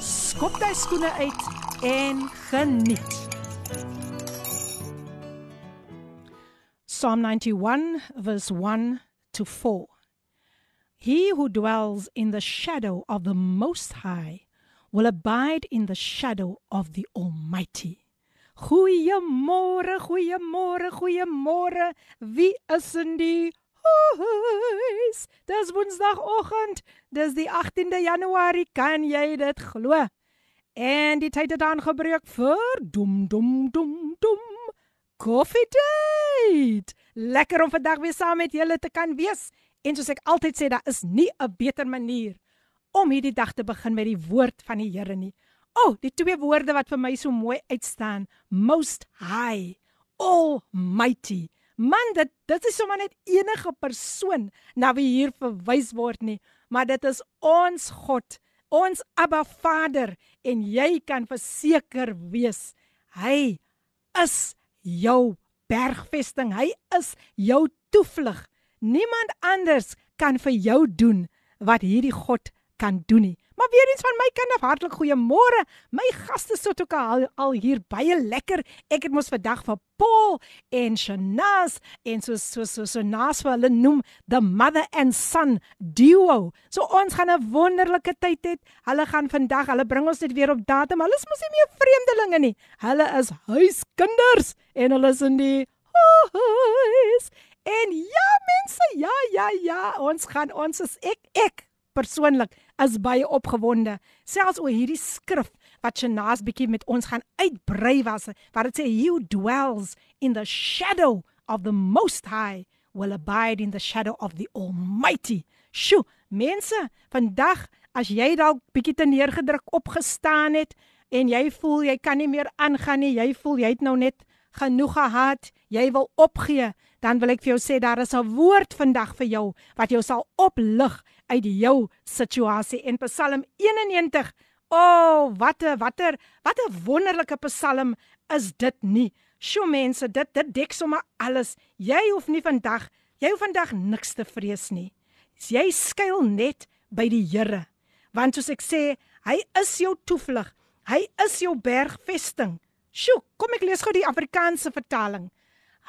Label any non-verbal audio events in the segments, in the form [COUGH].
skop jy skoene uit en geniet. Psalm 91 verse 1 to 4. He who dwells in the shadow of the Most High will abide in the shadow of the Almighty. Goeiemôre, goeiemôre, goeiemôre. Wie is in die huis? Dis Woensdagoggend. Dis die 18de Januarie. Kan jy dit glo? En die tyd het aangebreek vir dum dum dum dum. Coffee date. Lekker om vandag weer saam met julle te kan wees. En soos ek altyd sê, daar is nie 'n beter manier om hierdie dag te begin met die woord van die Here nie. O, oh, die twee woorde wat vir my so mooi uitstaan, most high, almighty. Man, dit dit is sommer net enige persoon na wie hier verwys word nie, maar dit is ons God, ons Abba Vader en jy kan verseker wees, hy is jou bergvesting, hy is jou toevlug. Niemand anders kan vir jou doen wat hierdie God kan doen nie. Maar weer eens van my kant af hartlik goeiemôre. My gaste sit ook al, al hier baie lekker. Ek het mos vandag vir Paul en Shanaz en so so so so naas vir hulle noem the mother and son duo. So ons gaan 'n wonderlike tyd hê. Hulle gaan vandag, hulle bring ons net weer op datum. Hulle is mos nie meer vreemdelinge nie. Hulle is huiskinders en hulle is in die huis. En ja mense, ja ja ja, ons gaan ons is ek ek persoonlik is baie opgewonde selfs oor hierdie skrif wat Shanaas bietjie met ons gaan uitbrei was wat dit sê you dwells in the shadow of the most high will abide in the shadow of the almighty. Sjo mense vandag as jy dalk bietjie te neergedruk opgestaan het en jy voel jy kan nie meer aangaan nie jy voel jy het nou net genoeg gehad, jy wil opgee, dan wil ek vir jou sê daar is 'n woord vandag vir jou wat jou sal oplig uit jou situasie in Psalm 91. O, oh, watter watter watter wonderlike Psalm is dit nie? Sjoe mense, dit dit dek sommer alles. Jy hoef nie vandag, jy hoef vandag niks te vrees nie. Jy skuil net by die Here. Want soos ek sê, hy is jou toevlug. Hy is jou bergvesting. Sjoe, kom ek lees gou die Afrikaanse vertaling.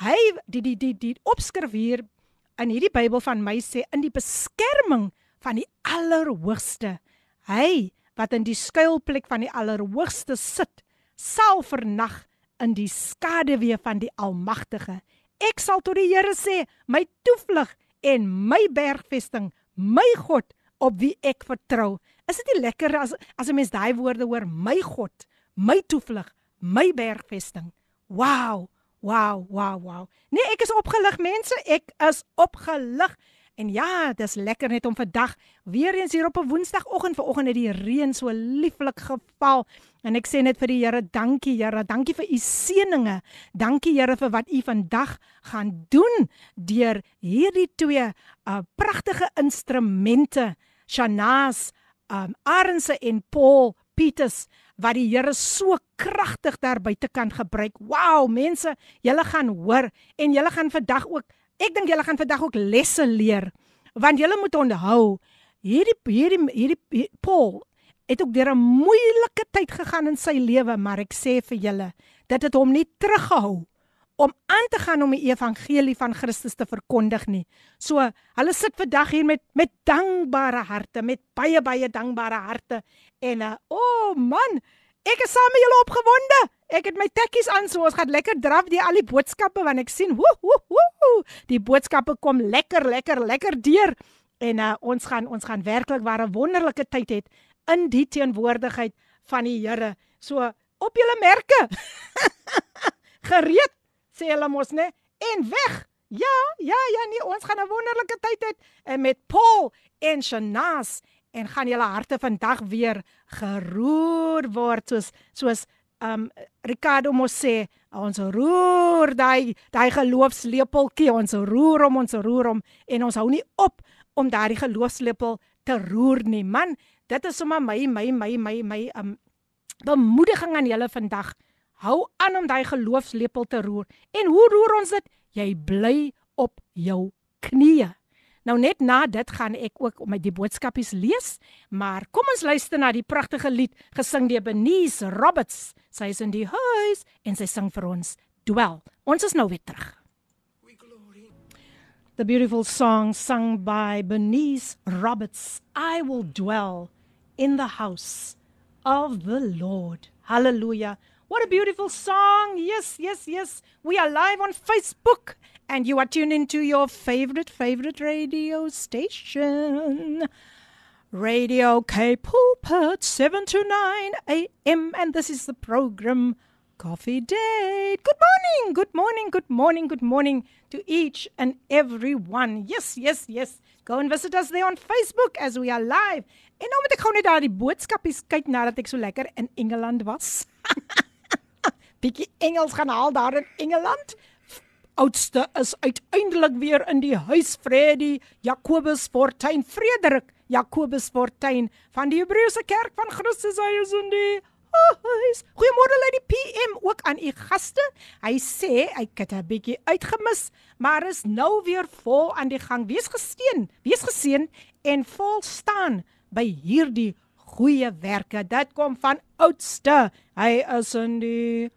Hy die die die die opskrif hier in hierdie Bybel van my sê in die beskerming van die Allerhoogste. Hy wat in die skuilplek van die Allerhoogste sit, sal vernag in die skaduwee van die Almagtige. Ek sal tot die Here sê, my toevlug en my bergvesting, my God op wie ek vertrou. Is dit nie lekker as as 'n mens daai woorde hoor, my God, my toevlug, my bergvesting. Wow, wow, wow, wow. Nee, ek is opgelig mense, ek is opgelig. En ja, dis lekker net om vandag weer eens hier op 'n Woensdagoggend vanoggend het die reën so lieflik geval. En ek sê net vir die Here, dankie Here, dankie vir u seëninge. Dankie Here vir wat u vandag gaan doen deur hierdie twee uh pragtige instrumente, Shanaas, um Arnse en Paul Pieters wat die Here so kragtig daar buite kan gebruik. Wow, mense, julle gaan hoor en julle gaan vandag ook, ek dink julle gaan vandag ook lesse leer. Want julle moet onthou, hierdie hierdie hierdie Paul het ook deur 'n moeilike tyd gegaan in sy lewe, maar ek sê vir julle, dit het hom nie teruggehou om aan te gaan om die evangelie van Christus te verkondig nie. So, hulle sit vandag hier met met dankbare harte, met baie baie dankbare harte en uh, o oh man, ek is saam met julle opgewonde. Ek het my tekkies aan, so ons gaan lekker draf die al die boodskappe want ek sien, woe woe woe, die boodskappe kom lekker lekker lekker deur en uh, ons gaan ons gaan werklik ware wonderlike tyd het in die teenwoordigheid van die Here. So op julle merke. [LAUGHS] Gereed sê hulle mos nê en weg. Ja, ja, ja, nee, ons gaan 'n wonderlike tyd hê en met Paul en Shanas en gaan julle harte vandag weer geroer word soos soos um Ricardo mos sê ons roer daai daai geloofslepeltjie ons roer om ons roer om en ons hou nie op om daai geloofslepel te roer nie. Man dit is sommer my my my my my um bemoediging aan julle vandag. Hou aan om daai geloofslepel te roer. En hoe roer ons dit? Jy bly op jou knieë Nou net na dit gaan ek ook om my die boodskapies lees, maar kom ons luister na die pragtige lied gesing deur Benice Roberts. Sy is in die huis en sy sing vir ons Dwell. Ons is nou weer terug. The beautiful song sung by Benice Roberts, I will dwell in the house of the Lord. Hallelujah. What a beautiful song. Yes, yes, yes. We are live on Facebook and you are tuned into your favorite, favorite radio station. Radio Cape Pulpit, 7 to 9 a.m. And this is the program Coffee Date. Good morning, good morning, good morning, good morning to each and every one. Yes, yes, yes. Go and visit us there on Facebook as we are live. En nou moet ek gou net daar die boodskapies kyk nadat ek so lekker in Engeland was. [LAUGHS] Bietjie Engels gaan haal daar in Engeland oudste is uiteindelik weer in die huis Freddy Jakobus Fortuin Frederik Jakobus Fortuin van die Hebreëse Kerk van Christus hy is in die huis. Goeiemôre lê die PM ook aan u gaste. Hy sê hy het 'n bietjie uitgemis, maar is nou weer vol aan die gang. Wees gesteen, wees geseën en vol staan by hierdie goeie werke. Dit kom van oudste. Hy is in die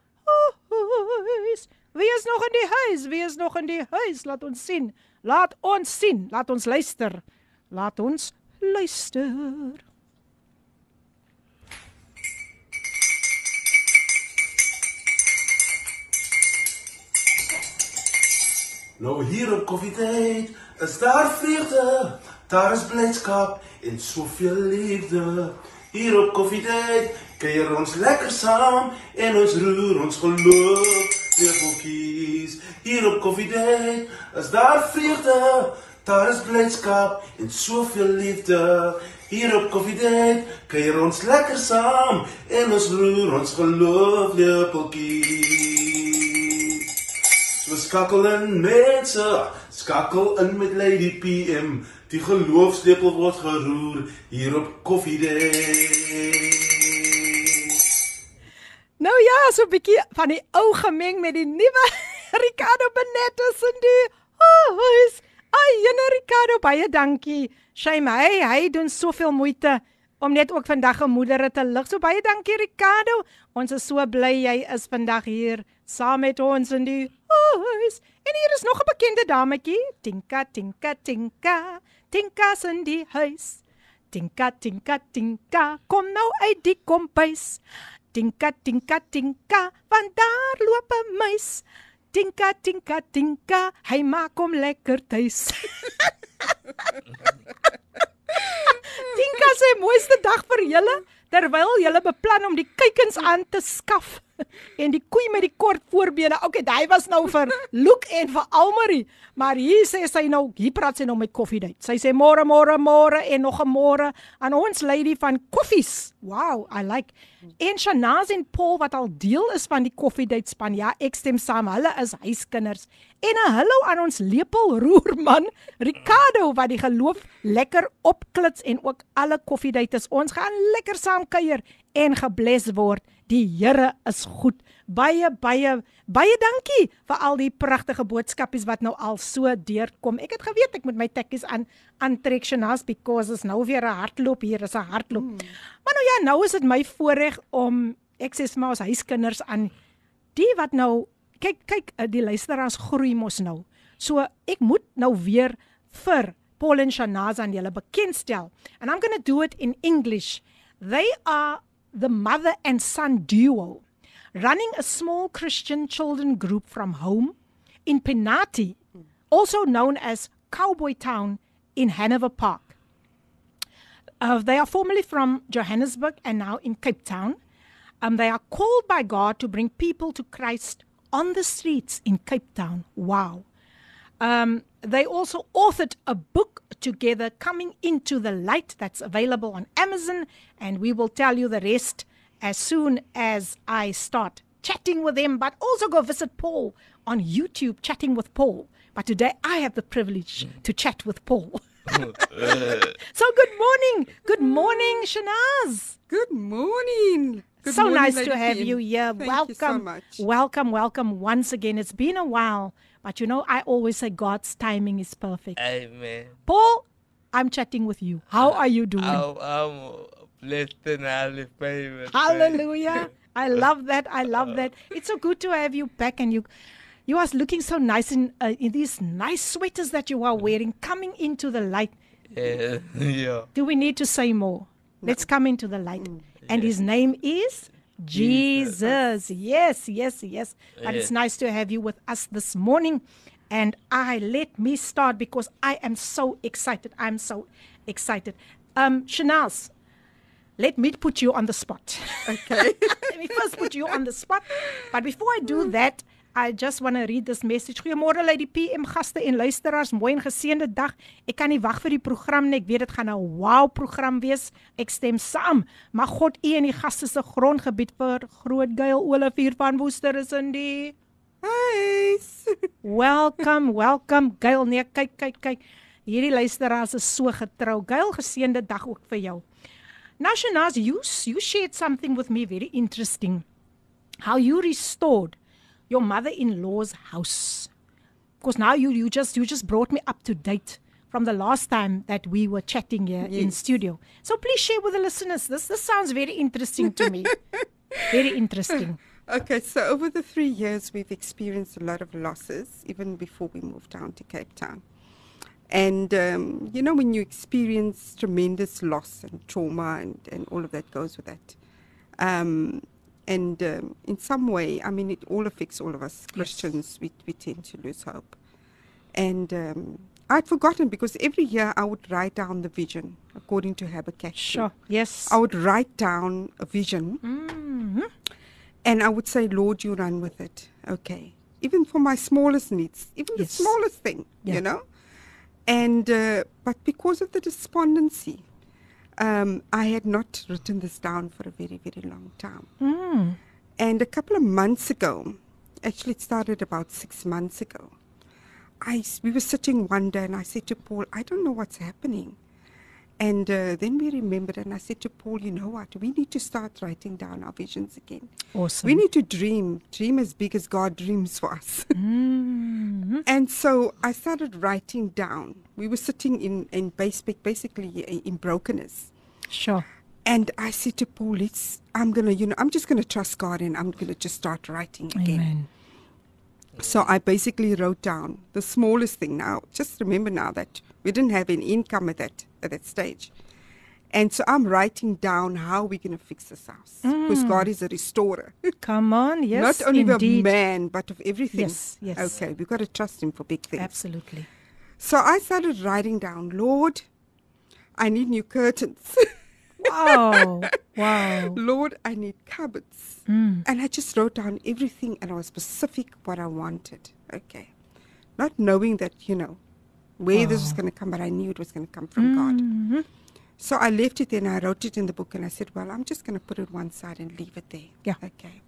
huis. Wie is nog in die huis? Wie is nog in die huis? Laat ons sien. Laat ons sien. Laat ons luister. Laat ons luister. Nou hier op koffietyd is daar vreugde, daar is blydskap en soveel liefde. Hier op koffietyd kuier ons lekker saam en ons roer ons geloof lepeltjies. Hier op Coffee Day is daar vreugde, daar is blydskap en soveel liefde. Hier op Coffee Day kuier ons lekker saam en ons roer ons geloof lepeltjies. So skakel in mense, skakel in met Lady PM. Die geloofslepel word geroer hier op Coffee Day. Nou ja, so 'n bietjie van die ou gemeng met die nuwe [LAUGHS] Ricardo Benettes in die huis. Ai, jene Ricardo, baie dankie. Shame hy, hy doen soveel moeite om net ook vandag 'n moeder te lig. So baie dankie Ricardo. Ons is so bly jy is vandag hier saam met ons in die huis. En hier is nog 'n bekende dametjie, Tinka, Tinka, Tinka. Tinka se in die huis. Tinka, Tinka, Tinka, kom nou uit die kompuis. Tinka tinka tinka, want daar loop 'n muis. Tinka tinka tinka, hy maak hom lekker tuis. tinka sê mooiste dag vir julle terwyl julle beplan om die kuikens aan te skaf [LAUGHS] en die koei met die kort voorbene. Okay, daai was nou vir Luke en vir Almarie, maar hier sê sy nou, hier praat sy nou met koffie date. Sy sê môre môre môre en nog 'n môre aan ons lady van koffies. Wow, I like. En Shanaz en Paul wat al deel is van die koffie date span. Ja, ek stem saam. Hulle is huiskinders. En 'n hallo aan ons lepelroerman [LAUGHS] Ricardo wat die geloof lekker opklits en ook alle koffie dates. Ons gaan lekker saam kuier en gebless word. Die Here is goed. Baie baie baie dankie vir al die pragtige boodskapies wat nou al so deurkom. Ek het geweet ek moet my tekkies aan aantrek Shanas because is nou weer 'n hardloop hier, is 'n hardloop. Hmm. Maar nou ja, nou is dit my voorreg om ek sê vir ons huiskinders aan die wat nou kyk kyk eh, die luisteraars groei mos nou. So ek moet nou weer vir Paul en Shanas aan julle bekendstel. And I'm going to do it in English. They are the mother and son duo running a small Christian children group from home in Penati, also known as Cowboy Town in Hanover Park. Uh, they are formerly from Johannesburg and now in Cape Town. Um, they are called by God to bring people to Christ on the streets in Cape Town. Wow. Um, they also authored a book together, Coming Into the Light, that's available on Amazon. And we will tell you the rest as soon as I start chatting with them. But also go visit Paul on YouTube, Chatting with Paul. But today I have the privilege to chat with Paul. [LAUGHS] so good morning. Good morning, Shanaz. Good morning. Good so morning, nice to have Kim. you here. Thank welcome. You so much. Welcome, welcome once again. It's been a while, but you know, I always say God's timing is perfect. Amen. Paul, I'm chatting with you. How are you doing? I'm, I'm blessed and highly favored. Hallelujah. I love that. I love that. It's so good to have you back and you you are looking so nice in uh, in these nice sweaters that you are wearing coming into the light. Yeah, [LAUGHS] yeah. Do we need to say more? Let's come into the light. And his name is Jesus. Yes, yes, yes. But it's nice to have you with us this morning. And I let me start because I am so excited. I'm so excited. Um, Shanaz, let me put you on the spot. Okay. [LAUGHS] let me first put you on the spot. But before I do that, I just want to read this message. Goeiemôre Lady PM gaste en luisteraars, mooi en geseënde dag. Ek kan nie wag vir die program nie. Ek weet dit gaan 'n wow program wees. Ek stem saam. Mag God u en die gaste se grondgebied vir Groot Gail Olivier van Woester is in die Hi. [LAUGHS] Welcome, welcome Gail. Nee, kyk, kyk, kyk. Hierdie luisteraars is so getrou. Gail, geseënde dag ook vir jou. Now Shanaz, you you shared something with me very interesting. How you restored your mother-in-law's house. Because now you you just you just brought me up to date from the last time that we were chatting here in studio. So please share with the listeners. This this sounds very interesting to me. [LAUGHS] very interesting. Okay, so over the three years, we've experienced a lot of losses, even before we moved down to Cape Town. And, um, you know, when you experience tremendous loss and trauma and, and all of that goes with that. Um, and um, in some way, I mean, it all affects all of us Christians. We, we tend to lose hope. And um, I'd forgotten because every year I would write down the vision according to Habakkuk. Sure. Yes. I would write down a vision Mhm. and I would say, Lord, you run with it. Okay. Even for my smallest needs, even Yes. the smallest thing, Yeah. you know? And, uh, but because of the despondency, um, I had not written this down for a very, very long time. Mm. And a couple of months ago, actually, it started about six months ago. I, we were sitting one day, and I said to Paul, I don't know what's happening. And uh, then we remembered, and I said to Paul, you know what? We need to start writing down our visions again. Awesome. We need to dream, dream as big as God dreams for us. [LAUGHS] Mhm. and so I started writing down. We were sitting in, in basic, basically uh, in brokenness. Sure. And I said to Paul, it's, I'm going to, you know, I'm just going to trust God and I'm going to just start writing again. Amen. So I basically wrote down the smallest thing. Now, just remember now that we didn't have any income at that at that stage, and so I'm writing down how we're going to fix this house because God is a restorer, [LAUGHS] Come on. Yes. not only indeed. of man but of everything. Yes, yes. Okay, we've got to trust Him for big things. Absolutely. So I started writing down, Lord, I need new curtains. [LAUGHS] Wow. wow. Lord, I need cupboards. Mm. And I just wrote down everything and I was specific what I wanted. Okay. Not knowing that, you know, where this was going to come, but I knew it was going to come from God. Mhm. So I left it there and I wrote it in the book and I said, well, I'm just going to put it one side and leave it there. Yeah. Okay.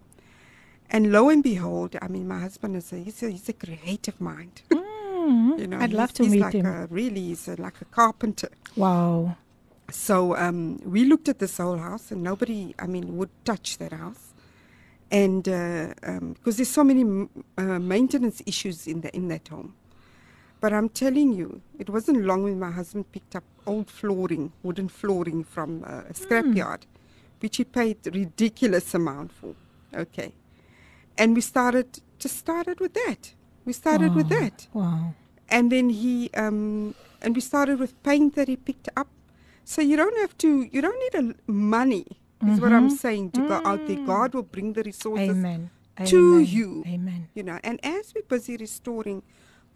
And lo and behold, I mean, my husband is a, he's a, he's a creative mind. Mhm. [LAUGHS] you know, I'd love to he's meet like him. A, really, he's a, like a carpenter. Wow. So um, we looked at this whole house, and nobody, I mean, would touch that house, and because uh, um, there's so many m- uh, maintenance issues in the in that home. But I'm telling you, it wasn't long when my husband picked up old flooring, wooden flooring from uh, a scrapyard, which he paid ridiculous amount for. Okay, and we started just started with that. We started with that Wow. and then he um, and we started with paint that he picked up. So you don't have to. You don't need a, money. Is what I'm Mhm. saying to go out there. Mm. God will bring the resources. Amen. to Amen. you. Amen. You know, and as we're busy restoring,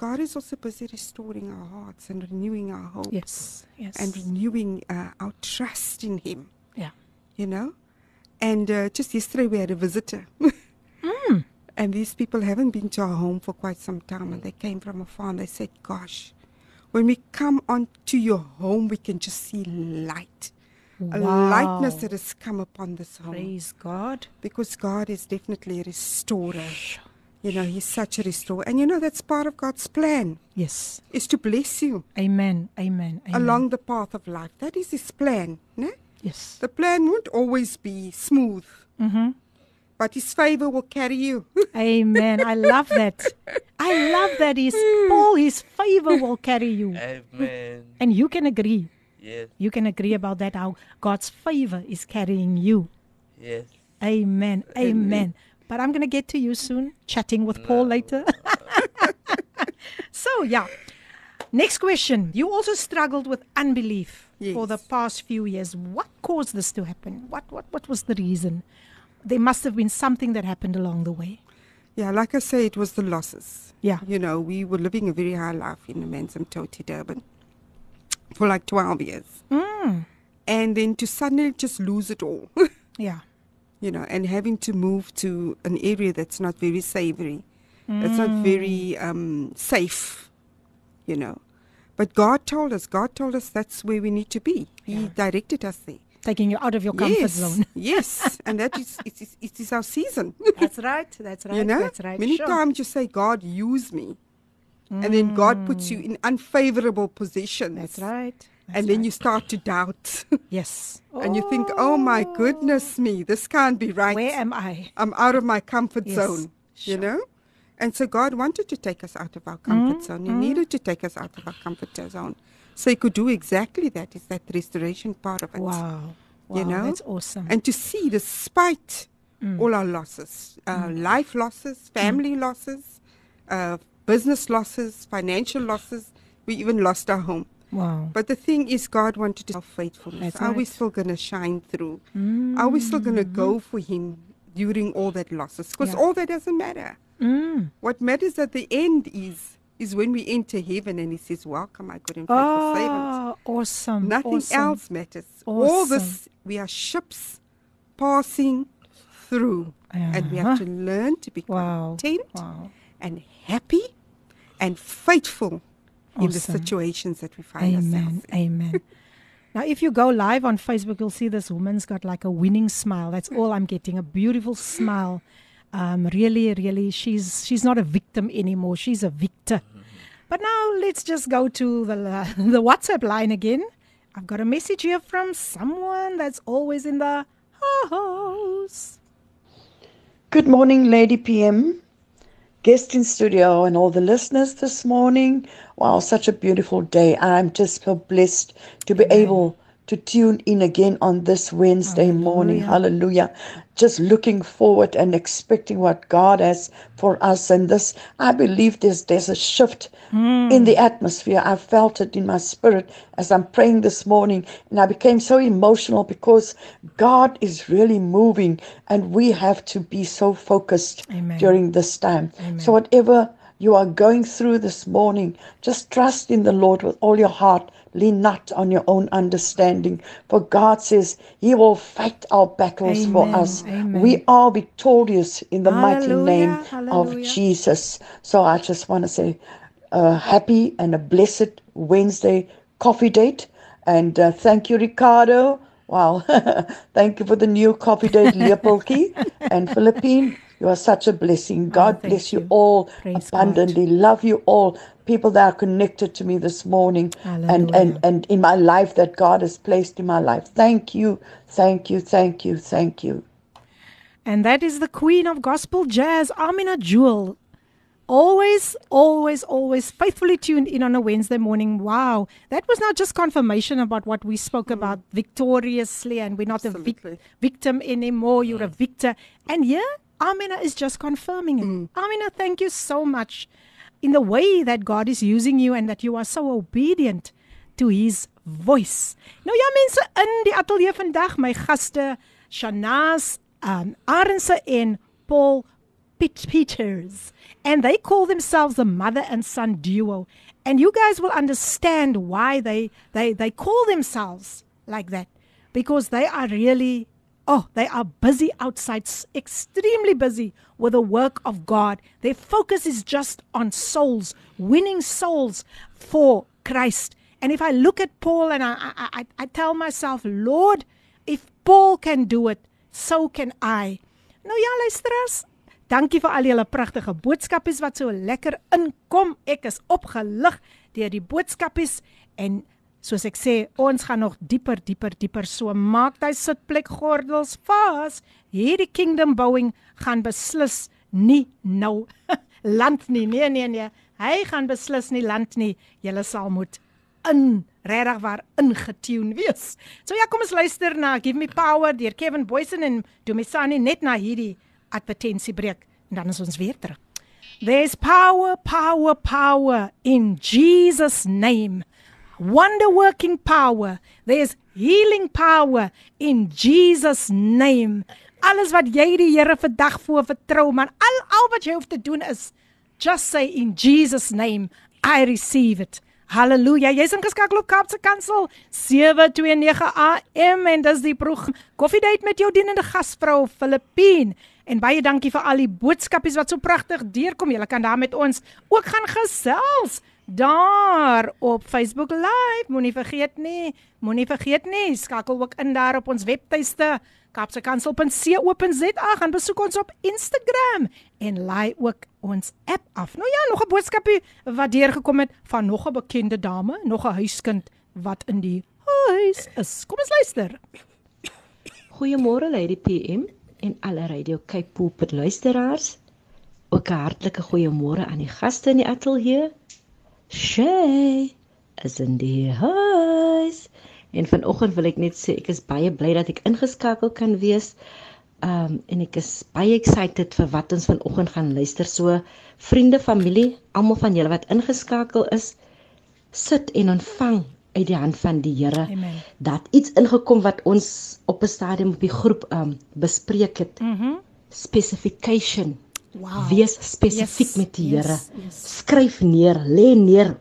God is also busy restoring our hearts and renewing our hope Yes. Yes. and renewing uh, our trust in Him. Yeah. You know, and uh, just yesterday we had a visitor. [LAUGHS] Mm. And these people haven't been to our home for quite some time, and they came from afar and they said, Gosh, when we come onto your home, we can just see light. A lightness that has come upon this home. Praise God. Because God is definitely a restorer. You know, He's such a restorer. And you know, that's part of God's plan, Yes. is to bless you Amen. Amen. Amen. along the path of life. That is His plan. No? Yes. The plan won't always be smooth, Mm-hmm. but His favor will carry you. [LAUGHS] Amen. I love that. I love that. His Paul, his favor will carry you. Amen. And you can agree. Yes, You can agree about that, how God's favor is carrying you. yes. Amen. Amen. But I'm going to get to you soon, chatting with Paul later. [LAUGHS] so, yeah. Next question. You also struggled with unbelief for the past few years. What caused this to happen? What, what, what was the reason? There must have been something that happened along the way. Yeah, like I say, it was the losses. Yeah. You know, we were living a very high life in Amanzimtoti Durban for like 12 years. Mm. And then to suddenly just lose it all, [LAUGHS] Yeah. You know, and having to move to an area that's not very savory, that's not very um, safe, you know. But God told us, God told us that's where we need to be. He directed us there. Taking you out of your comfort yes, zone. [LAUGHS] yes, and that is it is, it is our season. [LAUGHS] That's right. That's right. you know, That's right. many Sure. times you say, "God, use me," and then God puts you in unfavorable positions. That's right. And then right. you start to doubt, [LAUGHS] Yes. and you think, "Oh my goodness me, this can't be right. Where am I? I'm out of my comfort Yes, zone." sure. You know. And so God wanted to take us out of our comfort zone. He needed to take us out of our comfort zone. So he could do exactly that. Is that restoration part of it? Wow. Wow. You know? That's awesome. and to see despite Mm. all our losses uh, life losses family losses uh, business losses financial losses we even lost our home wow. but the thing is god wanted to faithfulness That's are we still going to shine through are we still going to mm-hmm. go for him during all that losses because Yeah. all that doesn't matter Mm. what matters at the end is is when we enter heaven and he says welcome my good and faithful ah, servant Oh, awesome. Nothing awesome. else matters. All this, we are ships passing through. And we have uh-huh. to learn to be Wow. content Wow. and happy and faithful in the situations that we find Amen. ourselves in. Amen. [LAUGHS] now, if you go live on Facebook, you'll see this woman's got like a winning smile. That's all I'm getting. A beautiful smile. Um, really, really, she's she's not a victim anymore. She's a victor. But now let's just go to the [LAUGHS] the WhatsApp line again. I've got a message here from someone that's always in the house. Good morning, Lady PM, guest in studio, and all the listeners this morning. Wow, such a beautiful day. I'm just so blessed to be able to tune in again on this Wednesday morning. Hallelujah. Just looking forward and expecting what God has for us. And this, I believe there's, there's a shift hmm. in the atmosphere. I felt it in my spirit as I'm praying this morning. And I became so emotional because God is really moving and we have to be so focused Amen. during this time. So, whatever you are going through this morning, just trust in the Lord with all your heart. Lean not on your own understanding. For God says He will fight our battles for us. Amen. We are victorious in the mighty name Hallelujah. of Jesus. So I just want to say a happy and a blessed Wednesday coffee date. And uh, thank you, Ricardo. Wow. [LAUGHS] thank you for the new coffee date, [LAUGHS] Leopoldsky and Philippine. You are such a blessing. Oh, God Oh, bless you, you. all Praise God. abundantly. Love you all. People that are connected to me this morning and, and, and in my life that God has placed in my life. Thank you. Thank you. Thank you. Thank you. And that is the queen of gospel jazz, Amina Jewel. Always, always, always faithfully tuned in on a Wednesday morning. Wow. That was not just confirmation about what we spoke mm. about victoriously, and we're not a vic- victim anymore. You're a mm. victor. And here, Amina is just confirming it. Amina, thank you so much. In the way that God is using you and that you are so obedient to his voice. Nou ja mense in die ateljee vandag my gaste Shanaz um Arendse en Paul Piet Peters and they call themselves the mother and son duo. And you guys will understand why they they they call themselves like that. Because they are really Oh, they are busy outside, extremely busy with the work of God. Their focus is just on souls, winning souls for Christ. And if I look at Paul and I, I, I tell myself, Lord, if Paul can do it, so can I. Nou ja, luisteraars, dankie vir al julle pragtige boodskapies wat so lekker inkom. Ek is opgelig deur die boodskapies en soos ek sê, ons gaan nog dieper, dieper, dieper so maak hy sitplek gordels vas. Hierdie kingdom bouing gaan beslis nie nou [LAUGHS] land nie. Nee, nee, nee. Hy gaan beslis nie land nie. Julle sal moet in regtig waar ingetune wees. So ja, kom ons luister na Give Me Power deur Kevin Boysen en Domisani net na hierdie advertensiebreek en dan is ons weer terug. There's power, power, power in Jesus name Wonder working power. There's healing power in Jesus name. Alles wat jy die Here vandag voor vertrou, man, al al wat jy hoef te doen is just say in Jesus name, I receive it. Halleluja. Jy's ingeskakel op Kaapse Kansel 729 AM en dis die program Koffiedייט met jou dienende gasvrou Filippine. En baie dankie vir al die boodskapies wat so pragtig deurkom. Julle kan daar met ons ook gaan gesels daar op Facebook Live. Moenie vergeet nie, moenie vergeet nie, skakel ook in daar op ons webtuiste kapsekansel.co.za gaan besoek ons op Instagram en laai ook ons app af. Nou ja, nog 'n boodskapie wat deurgekom het van nog 'n bekende dame, nog 'n huiskind wat in die huis is. Kom ons luister. Goeiemôre Lady PM en alle Radio Cape Pulpit luisteraars. Ook 'n hartlike goeiemôre aan die gaste in die ateljee. Shay is in die huis. En vanoggend wil ek net sê ek is baie bly dat ek ingeskakel kan wees. Um en ek is baie excited vir wat ons vanoggend gaan luister. So vriende, familie, almal van julle wat ingeskakel is, sit en ontvang uit die hand van die Here dat iets ingekom wat ons op 'n stadium op die groep um bespreek het. Mhm. Mm Specification. Wow. Wees spesifiek Yes, met die yes, Here. yes. Skryf neer, lê neer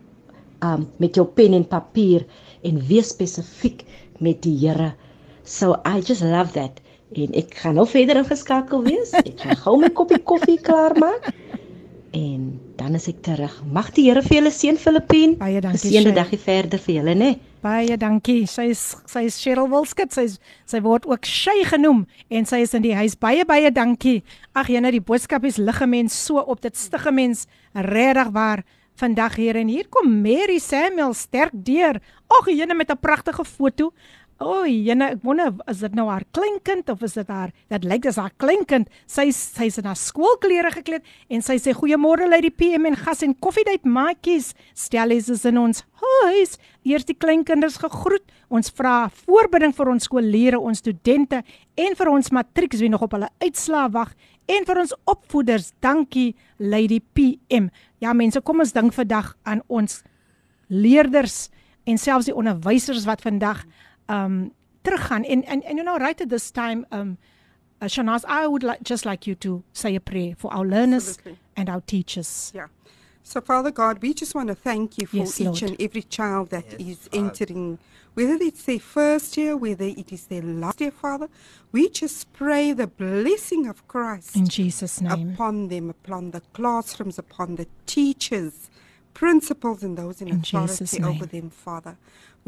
um met jou pen en papier en wees spesifiek met die Here. So I just love that. En ek gaan nou verder ingeskakel wees. Ek gaan gou my koppie koffie klaarmaak. En dan is ek terug. Mag die Here vir julle seën Filippien. Baie dankie, Geseënde dagie verder vir julle, né? Baie dankie. Sy is sy is Cheryl Wilskut. Sy is, sy word ook Shay genoem en sy is in die huis. Baie baie dankie. Ag jene, die boodskapies lig 'n mens so op. Dit stig 'n mens regtig waar vandag hier en hier kom Mary Samuel sterk deur. Ag jene met 'n pragtige foto. O, jene, ek wonder is dit nou haar kleinkind of is dit haar dit lyk dis haar kleinkind. Sy sy's in haar skoolklere gekleed en sy sê goeiemôre lei die PM en gas en koffiedייט maatjies. Stellies is in ons huis. Eers die kleinkinders gegroet. Ons vra voorbidding vir ons skoolleerders, ons studente en vir ons matrieks wie nog op hulle uitslae wag en vir ons opvoeders. Dankie Lady PM. Ja mense, kom ons dink vandag aan ons leerders en selfs die onderwysers wat vandag um teruggaan en en and you know right at this time um uh, Shanaz I would like just like you to say a prayer for our learners Absolutely. and our teachers. Yeah. So, Father God, we just want to thank you for Yes, each Lord. and every child that is entering, whether it's their first year, whether it is their last year, Father. We just pray the blessing of Christ In Jesus name. upon them, upon the classrooms, upon the teachers, principals, and those in, In Jesus' authority over them, Father.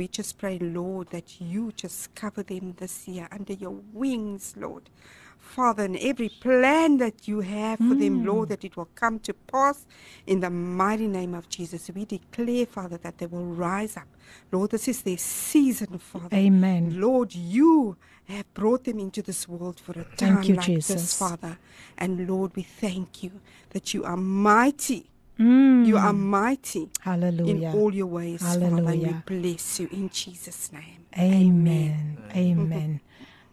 We just pray, Lord, that you just cover them this year under your wings, Lord. Father, and every plan that you have for them, mm. Lord, that it will come to pass in the mighty name of Jesus. We declare, Father, that they will rise up. Lord, this is their season, Father. Amen. Lord, you have brought them into this world for a time Thank you, like Jesus. this, Father. And Lord, we thank you that you are mighty. Mm. You are mighty in Hallelujah. all your ways, Father. And we Hallelujah. bless you in Jesus' name. Amen. Amen. [LAUGHS]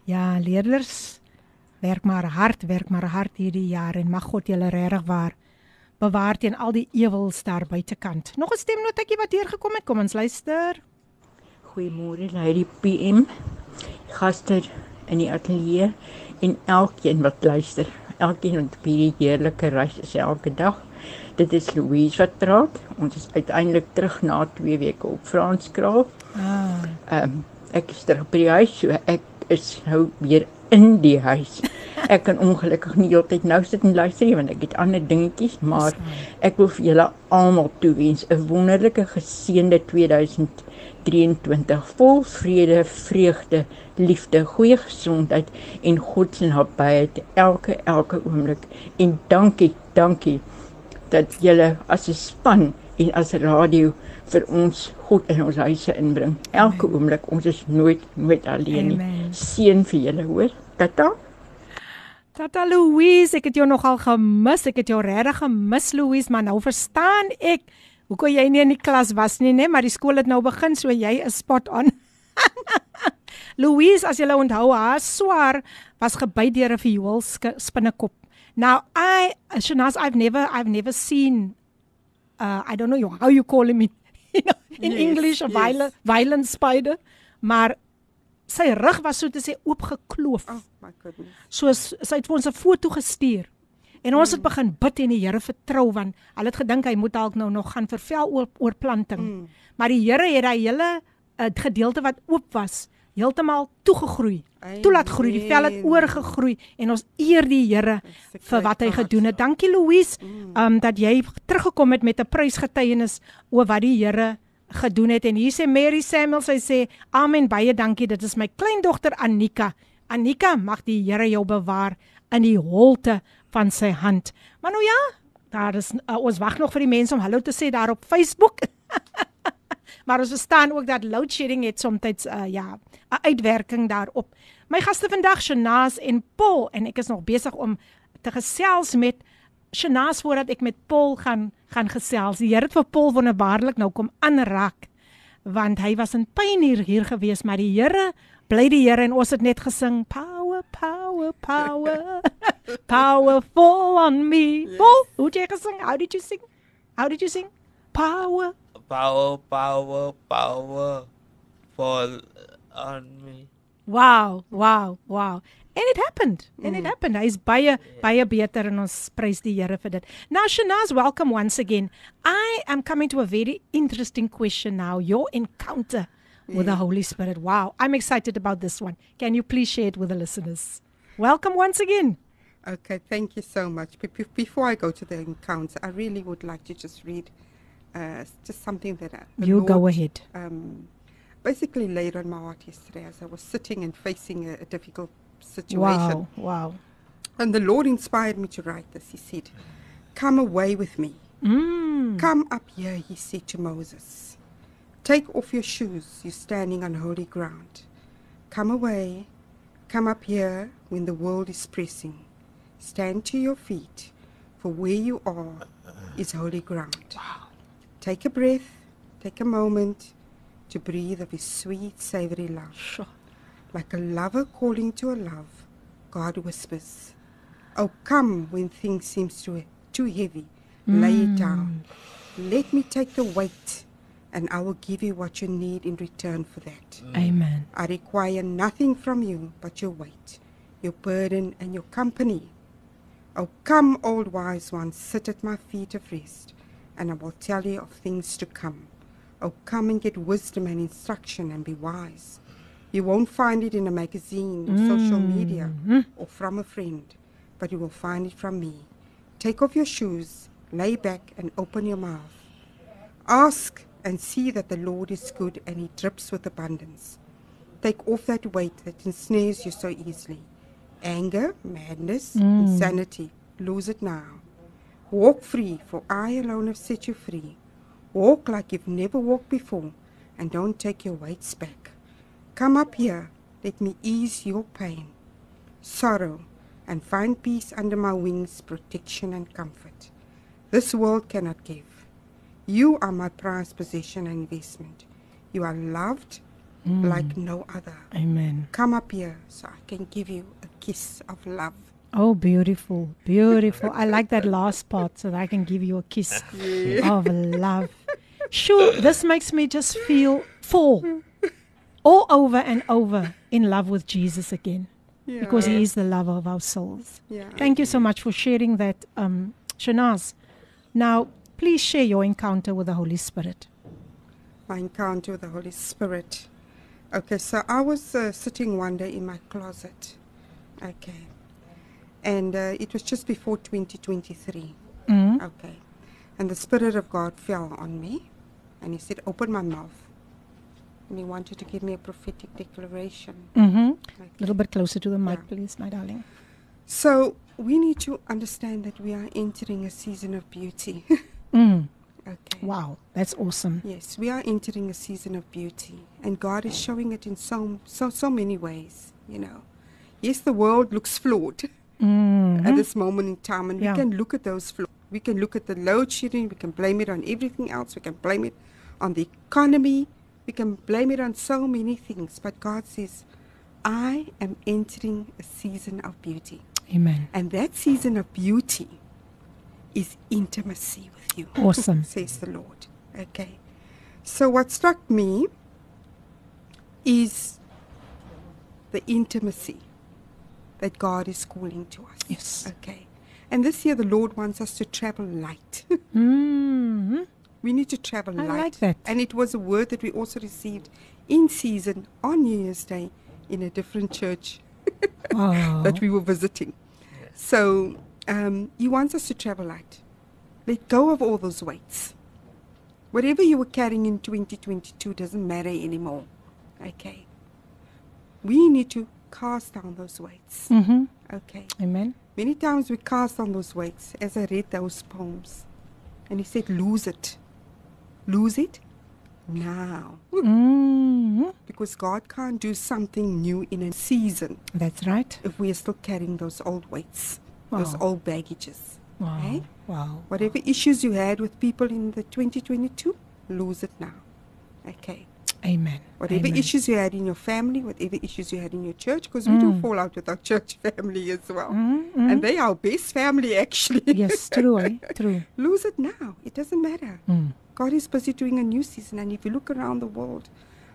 Ja, leerders, werk maar hard, werk maar hard hierdie jaar en mag God julle regtig waar bewaar teen al die ewels daar buitekant. Nog 'n stemnotetjie wat hier gekom het. Kom ons luister. Goeiemôre Lady PM. Gaste in die ateljee en elkeen wat luister. Elkeen wat hierdie heerlike reis is elke dag. Dit is Louise wat praat. Ons is uiteindelik terug na 2 weke op Franskraal. Ah, Ehm um, ek is terug by die huis, so ek is nou weer in die huis. [LAUGHS] Ek kan ongelukkig nie heeltyd nou sit en luister nie want ek het ander dingetjies, maar ek wil vir julle almal toewens 'n wonderlike geseënde 2023 vol vrede, vreugde, liefde, goeie gesondheid en God se nabyheid elke elke oomblik. En dankie, dankie dat julle as 'n span en as radio vir ons God in ons huise inbring. Elke Amen. oomblik, ons is nooit nooit alleen nie. Seën vir julle, hoor. Tata. Tata Louise, ek het jou nogal gemis. Ek het jou regtig gemis Louise, maar nou verstaan ek hoekom jy nie in die klas was nie, né? Maar die skool het nou begin, so jy is spot on. [LAUGHS] Louise, as jy onthou, haar swaar was gebyt deur 'n viool spinnekop. Now I Shanaz I've never I've never seen uh I don't know how you call him in, [LAUGHS] you know, in yes, English a yes. violent violent spider maar sy rug was so te sê oopgekloof. Oh my goodness. So sy het vir ons 'n foto gestuur. En ons het mm. begin bid en die Here vertrou want hulle het gedink hy moet dalk nou nog gaan vir vel oorplanting. Mm. Maar die Here het daai hele uh, gedeelte wat oop was heeltemal toegegroei. Toe laat groei, die vel het oorgegroei en ons eer die Here vir wat hy gedoen het. Dankie Louise, mm. um dat jy teruggekom het met 'n prysgetuienis oor wat die Here gedoen het en hier sê Mary Samuel sy sê amen baie dankie dit is my kleindogter Anika Anika mag die Here jou bewaar in die holte van sy hand maar nou ja daar is uh, ons wag nog vir die mense om hallo te sê daar op Facebook [LAUGHS] maar ons verstaan ook dat load shedding het soms uh, ja 'n uitwerking daarop my gaste vandag Shanaz en Paul en ek is nog besig om te gesels met Shanaas voordat ek met Paul gaan gaan gesels. Die Here het vir Paul wonderbaarlik nou kom aanraak want hy was in pyn hier hier gewees, maar die Here bly die Here en ons het net gesing power power power [LAUGHS] powerful on me. Yes. Paul, hoe jy gesing? How did you sing? How did you sing? Power power power power fall on me. Wow, wow, wow. And it happened. And mm. it happened. Hy's baie baie beter en ons prys die Here vir dit. Now Shanaz, welcome once again. I am coming to a very interesting question now. Your encounter with the Holy Spirit. Wow, I'm excited about this one. Can you please share it with the listeners? Welcome once again. Okay, thank you so much. Before I go to the encounter, I really would like to just read uh, just something that uh, you Lord, go ahead. Um, basically laid on my heart yesterday as I was sitting and facing a, a difficult situation. Wow, wow. And the Lord inspired me to write this. He said, Come away with me. Mm. Come up here, he said to Moses. Take off your shoes, you're standing on holy ground. Come away, come up here when the world is pressing. Stand to your feet, for where you are is holy ground. Wow. Take a breath, take a moment to breathe of his sweet, savory love. Sure. Like a lover calling to a love, God whispers, Oh, come when things seem too, too heavy. Mm. Lay it down. Let me take the weight, and I will give you what you need in return for that. Amen. I require nothing from you but your weight, your burden, and your company. Oh, come, old wise one, sit at my feet of rest, and I will tell you of things to come. Oh, come and get wisdom and instruction and be wise. You won't find it in a magazine or mm. social media mm. or from a friend, but you will find it from me. Take off your shoes, lay back, and open your mouth. Ask and see that the Lord is good and he drips with abundance. Take off that weight that ensnares you so easily. Anger, madness, mm. insanity, lose it now. Walk free, for I alone have set you free. Walk like you've never walked before, and don't take your weights back. Come up here, let me ease your pain, sorrow, and find peace under my wings, protection and comfort. This world cannot give. You are my prized possession and investment. You are loved mm. like no other. Amen. Come up here so I can give you a kiss of love. Oh, beautiful, beautiful. I like that [LAUGHS] last part so that I can give you a kiss [LAUGHS] yeah. of love. Sure, this makes me just feel full all over and over in love with Jesus again. Yeah. Because he is the lover of our souls. Yeah. Thank you so much for sharing that, um, Shanaz. Now, please share your encounter with the Holy Spirit. My encounter with the Holy Spirit. Okay, so I was uh, sitting one day in my closet Okay. And uh, it was just before 2023. Mm. Okay. And the Spirit of God fell on me and He said, Open my mouth. And He wanted to give me a prophetic declaration. Mm-hmm. Okay. A little bit closer to the mic, Yeah. please, my darling. So we need to understand that we are entering a season of beauty. [LAUGHS] Mm. okay. Wow, that's awesome. Yes, we are entering a season of beauty, and God is showing it in so so so many ways. You know, yes, the world looks flawed [LAUGHS] Mm. at this moment in time, and Yeah. we can look at those flaws. We can look at the load shedding. We can blame it on everything else. We can blame it on the economy. We can blame it on so many things. But God says, "I am entering a season of beauty." Amen. And that season of beauty is intimacy with you. Awesome. [LAUGHS] says the Lord. Okay. So what struck me is the intimacy that God is calling to us. Yes. Okay. And this year the Lord wants us to travel light. [LAUGHS] Mm. we need to travel I light. like that. And it was a word that we also received in season on New Year's Day in a different church Wow. [LAUGHS] that we were visiting. So um, he wants us to travel light. Let go of all those weights. Whatever you were carrying in 2022 doesn't matter anymore. Okay. We need to cast down those weights. Mm-hmm. Okay. Amen. Many times we cast down those weights as I read those poems. And he said, lose it. Lose it now. Mm. Because God can't do something new in a season That's right. if we are still carrying those old weights, those old baggages. Wow. Okay? Wow. Whatever issues you had with people in the 2022, lose it now. Okay. Amen. Whatever Amen. issues you had in your family, whatever issues you had in your church, because we do Mm. fall out with our church [LAUGHS] family as well. Mm, mm. And they are our best family, actually. yes, true, eh? [LAUGHS] True. lose it now. It doesn't matter. Mm. God is busy doing a new season. And if you look around the world,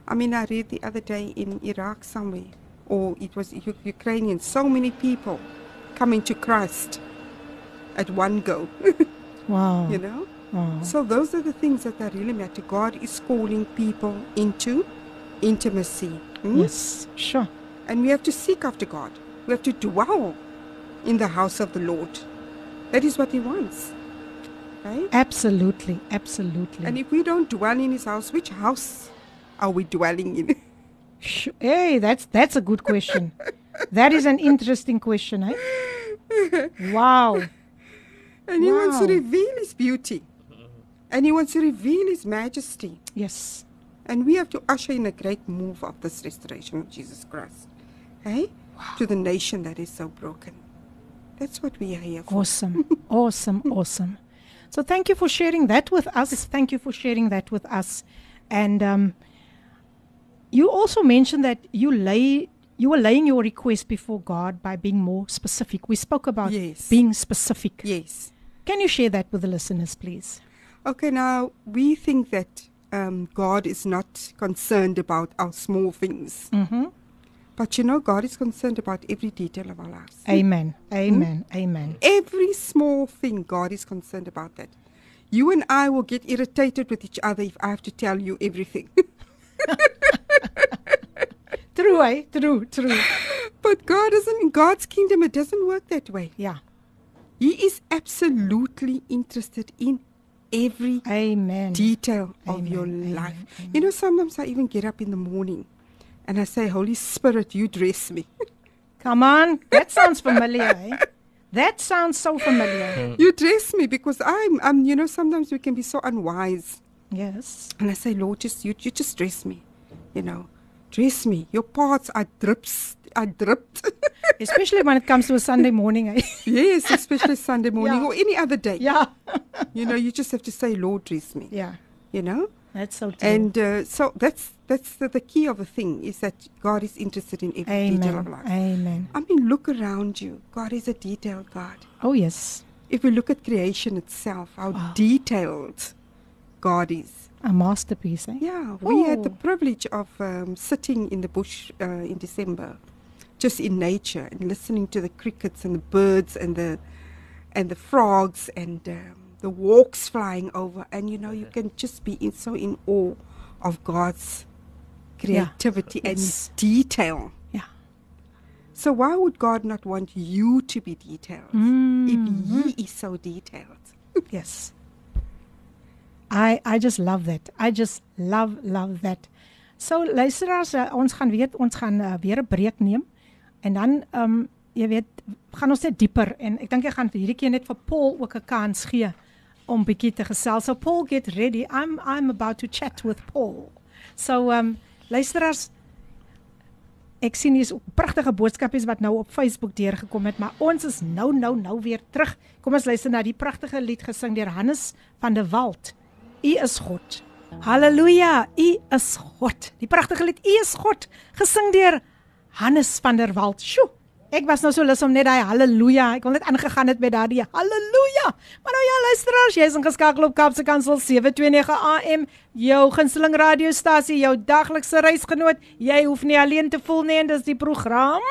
I mean, I read the other day in Iraq somewhere, or it was U- Ukrainian, so many people coming to Christ at one go, [LAUGHS] Wow. you know? Wow. So those are the things that are really matter. God is calling people into intimacy. hmm? Yes, sure. And we have to seek after God. We have to dwell in the house of the Lord. That is what He wants. Right? Absolutely. Absolutely. And if we don't dwell in His house, which house are we dwelling in? Hey, that's that's a good question. that is an interesting question, eh? [LAUGHS] Wow. And He wants to reveal His beauty. And He wants to reveal His majesty. Yes. And we have to usher in a great move of this restoration of Jesus Christ. Hey? To the nation that is so broken. That's what we are here for. Awesome. [LAUGHS] awesome. Awesome. So thank you for sharing that with us. Thank you for sharing that with us. And um, you also mentioned that you lay you were laying your request before God by being more specific. We spoke about Yes. being specific. Yes. Can you share that with the listeners, please? Okay, now we think that um, God is not concerned about our small things. Mm-hmm. But you know, God is concerned about every detail of our lives. Amen. Amen. Amen. Every small thing, God is concerned about that. You and I will get irritated with each other if I have to tell you everything. [LAUGHS] True, eh? True, true. but God doesn't, in God's kingdom, it doesn't work that way. Yeah. He is absolutely interested in every Amen. detail of your amen, life. You know, sometimes I even get up in the morning and I say, Holy Spirit, you dress me. [LAUGHS] Come on. That sounds familiar, eh? That sounds so familiar. [LAUGHS] you dress me because I'm, I'm, you know, sometimes we can be so unwise. Yes. And I say, Lord, just you, you just dress me, you know, dress me. Your parts are drips, are dripped. [LAUGHS] Especially when it comes to a Sunday morning, eh? [LAUGHS] yes, especially Sunday morning Yeah. or any other day. Yeah. [LAUGHS] You know, you just have to say, Lord, dress me. Yeah. You know. That's so true. And uh, so that's that's the, the key of the thing is that God is interested in every detail of life. Amen. I mean, look around you. God is a detailed God. Oh, yes. If we look at creation itself, how Wow. detailed God is. A masterpiece, eh? Yeah, we had the Oh. privilege of um, sitting in the bush uh, in December, just in nature and listening to the crickets and the birds and the and the frogs and um, the walks flying over, and you know you can just be in, so in awe of God's Yeah. creativity and Yes. detail. Yeah. So why would God not want you to be detailed if He is so detailed? Yes. I I just love that. I just love love that. So luisteraars, uh, ons gaan weet ons gaan uh, weer 'n breek neem en dan ehm um, jy weet gaan ons net dieper en ek dink ek gaan vir hierdie keer net vir Paul ook 'n kans gee om bietjie te gesels. So Paul get ready. I'm I'm about to chat with Paul. So ehm um, luisteraars Ek sien hier's pragtige boodskapies wat nou op Facebook deurgekom het, maar ons is nou nou nou weer terug. Kom ons luister na die pragtige lied gesing deur Hannes van der Walt. U is God. Halleluja, U is God. Die pragtige lied U is God, gesing deur Hannes van der Walt. Sjoe. Ek was nou so lus om net daai haleluja, ek wil net aangegaan het met daardie haleluja. Maar nou ja, luisteraars, jy's ingeskakel op Kapse Kansel 729 AM, jou gunsteling radiostasie, jou daglikse reisgenoot. Jy hoef nie alleen te voel nie, en dis die program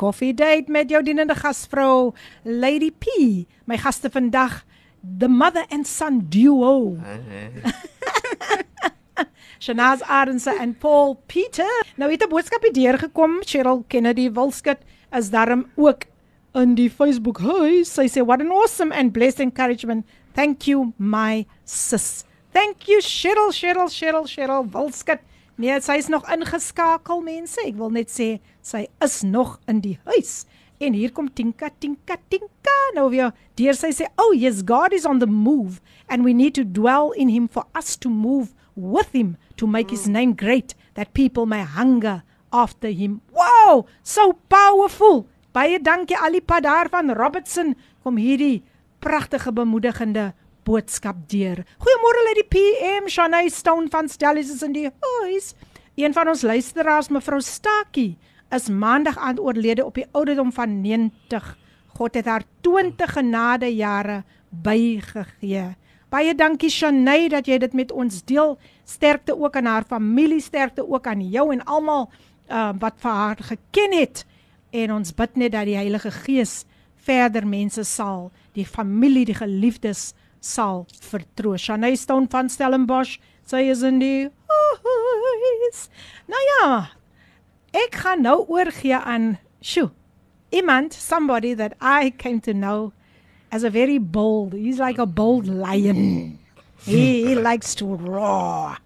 Coffee Date met jou dienende gasvrou Lady P. My gaste vandag, the mother and son duo. [LAUGHS] Shanaz Arendse en Paul Pieter. Nou het 'n boodskapie deurgekom, Cheryl Kennedy Wilskut is daarom ook in die Facebook huis. Sy sê what an awesome and blessed encouragement. Thank you my sis. Thank you Cheryl, Cheryl, Cheryl, Cheryl Wilskut. Nee, sy is nog ingeskakel mense. Ek wil net sê sy is nog in die huis. En hier kom Tinka, Tinka, Tinka. Nou weer, deur sy sê, "Oh yes, God is on the move and we need to dwell in him for us to move with him to make his name great that people may hunger after him." Wow, so powerful. Baie dankie Alipa daar van Robertson kom hierdie pragtige bemoedigende boodskap deur. Goeiemôre uit die PM Shanay Stone van Stellies is in die huis. Een van ons luisteraars mevrou Stakie is maandag aand oorlede op die ouderdom van 90. God het haar 20 genade jare bygegee. Baie dankie Shanay dat jy dit met ons deel. Sterkte ook aan haar familie, sterkte ook aan jou en almal uh, wat vir haar geken het. En ons bid net dat die Heilige Gees verder mense sal, die familie, die geliefdes sal vertroos. Shanay Stone van Stellenbosch, sy is in die huis. Nou ja, ek gaan nou oorgie aan sjo. Iemand, somebody that I came to know as a very bold. He's like a bold lion. he, he likes to roar.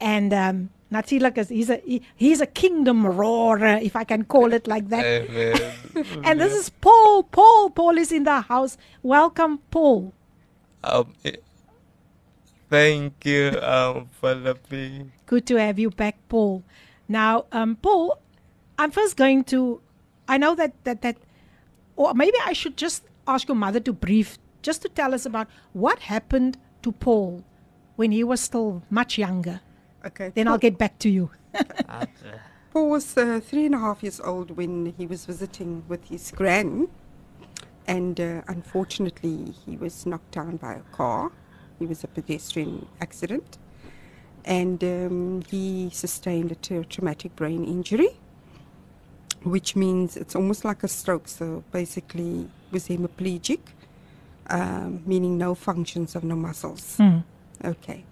And um natuurlik is he's a he, he's a kingdom roarer if I can call it like that. Amen. [LAUGHS] and this is Paul. Paul, Paul is in the house. Welcome, Paul. Um, eh, thank you, um, Philippi. Good to have you back, Paul. Now, um, Paul, I'm first going to. I know that that that, or maybe I should just ask your mother to brief, just to tell us about what happened to Paul when he was still much younger. Okay. Then I'll get back to you. [LAUGHS] Paul was uh, three and a half years old when he was visiting with his gran, and uh, unfortunately, he was knocked down by a car. He was a pedestrian accident, and um, he sustained a tra- traumatic brain injury, which means it's almost like a stroke. So basically, was hemiplegic, um, meaning no functions of no muscles. Mm. Okay.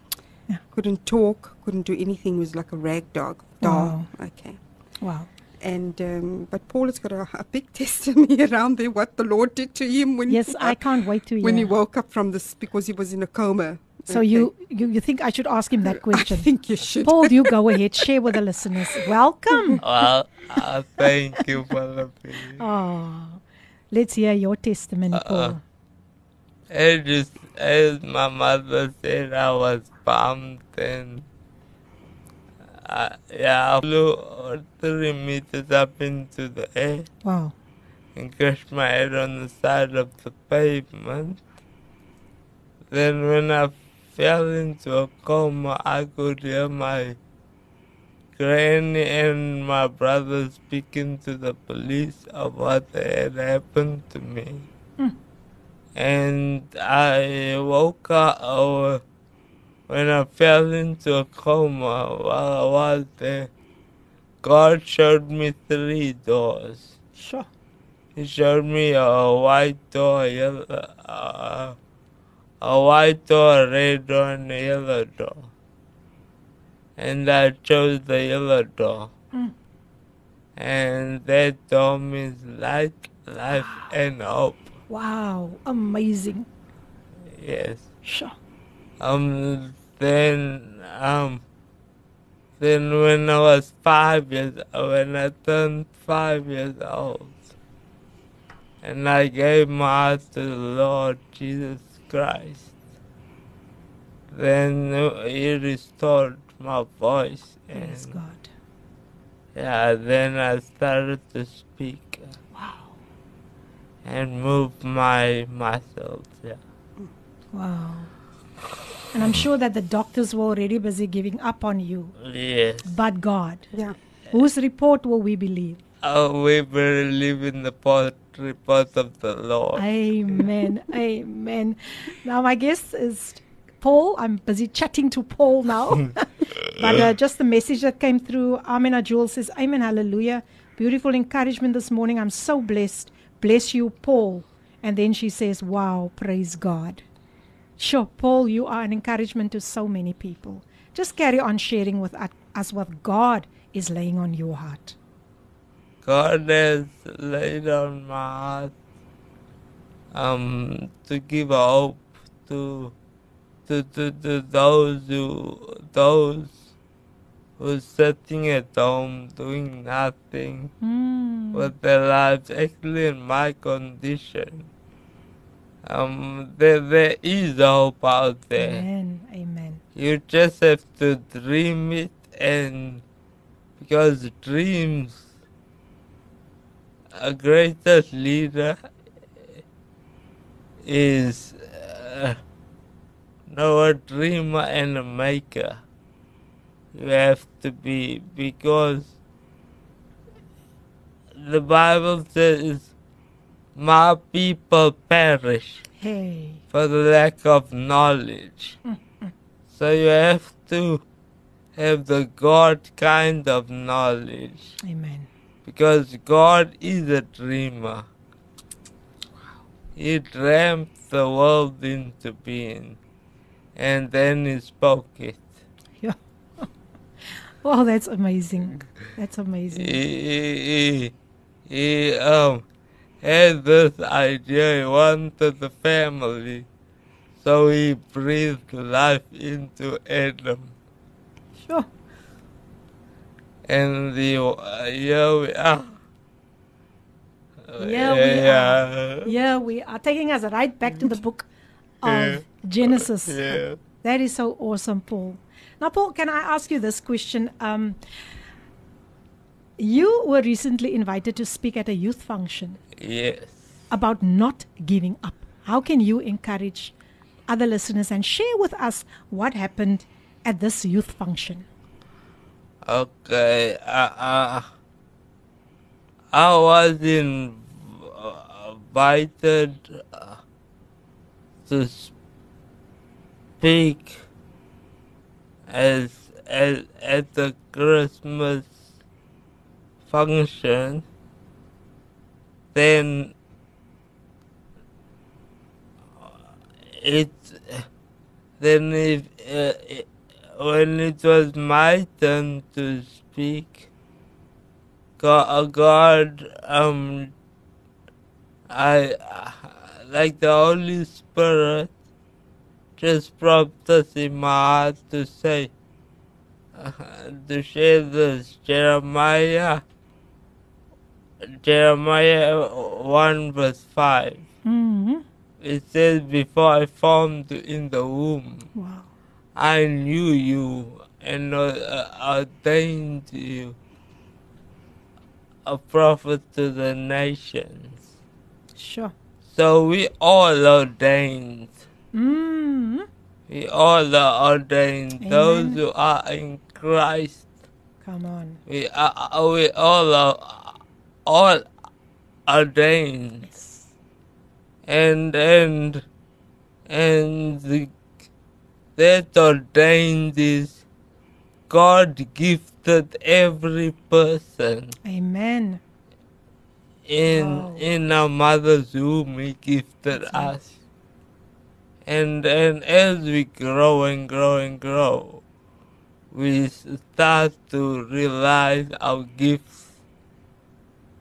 Yeah. Couldn't talk, couldn't do anything, was like a rag dog. Doll. Okay. Wow. And um, but Paul has got a, a big [LAUGHS] testimony around there what the Lord did to him when Yes, he, I can't wait to hear. when he woke up from this because he was in a coma. So you, you you think I should ask him that [LAUGHS] question? I think you should. Paul, you go ahead. Share with the listeners. Welcome. [LAUGHS] Well, uh, thank you, Philippi. Oh, let's hear your testimony, Uh, Paul. It just, as my mother said, I was bumped and uh, yeah, I flew three meters up into the air Wow. and crashed my head on the side of the pavement. Then when I fell into a coma, I could hear my granny and my brother speaking to the police of what had happened to me. And I woke up uh, when I fell into a coma while I was there. God showed me three doors. Sure. He showed me a white door, yellow, uh, white door, a red door, and a yellow door. And I chose the yellow door. Mm. and that door me like life and hope. Wow, amazing. Yes. Sure. Um. Then um. Then when I was five years, when I turned five years old, and I gave my heart to the Lord Jesus Christ, then He restored my voice, Praise and God. yeah, then I started to speak Wow. and move my muscles. Yeah. Wow. And I'm sure that the doctors were already busy giving up on you. Yes. But God, Yeah. whose report will we believe? Oh, we believe in the pot- report of the Lord. Amen. [LAUGHS] Amen. Now, my guest is Paul. I'm busy chatting to Paul now. [LAUGHS] but uh, just the message that came through, Amina Jewel says, Amen, hallelujah. Beautiful encouragement this morning. I'm so blessed. Bless you, Paul. And then she says, Wow, praise God. Sure, Paul, you are an encouragement to so many people. Just carry on sharing with us what God is laying on your heart. God has laid on my heart um, to give hope to, to, to, to those who those who's sitting at home doing nothing Mm. with their lives. Actually, in my condition, um, there there is hope out there. Amen. Amen. You just have to dream it, and because dreams, a greatest leader is uh, no a dreamer and a maker. You have to be because the Bible says, "My people perish." Hey. for the lack of knowledge. [LAUGHS] so you have to have the God kind of knowledge Amen. Because God is a dreamer. He dreamt the world into being and then he spoke it. [LAUGHS] Yeah. wow, that's amazing. That's amazing. He, he, he, he um, had this idea, he wanted the family, so he breathed life into Adam. Sure. And the uh, here we are. Yeah, we yeah. Yeah, we are taking us right back to the book [LAUGHS] of Yeah. Genesis. Yeah. That is so awesome, Paul. Now, Paul, can I ask you this question? Um, you were recently invited to speak at a youth function Yes. about not giving up. How can you encourage other listeners and share with us what happened at this youth function? Okay. Uh, uh, I was uh, invited uh, to speak as, as at the Christmas function. Then it then if uh, it, when it was my turn to speak, God, God um, I like the Holy Spirit just prompted in my heart to say uh, to share this Jeremiah Jeremiah one verse five. Mm-hmm. It says, Before I formed in the womb, Wow. I knew you and uh, ordained you a prophet to the nations. Sure. So we all ordained. Mm-hmm. We all are ordained. Those who are in Christ. Come on. We are. We all are. All ordained. Yes. and and and the, that ordained is God gifted every person Amen. in Wow. in our mother's womb. He gifted us, and and as we grow and grow and grow, we start to realize our gifts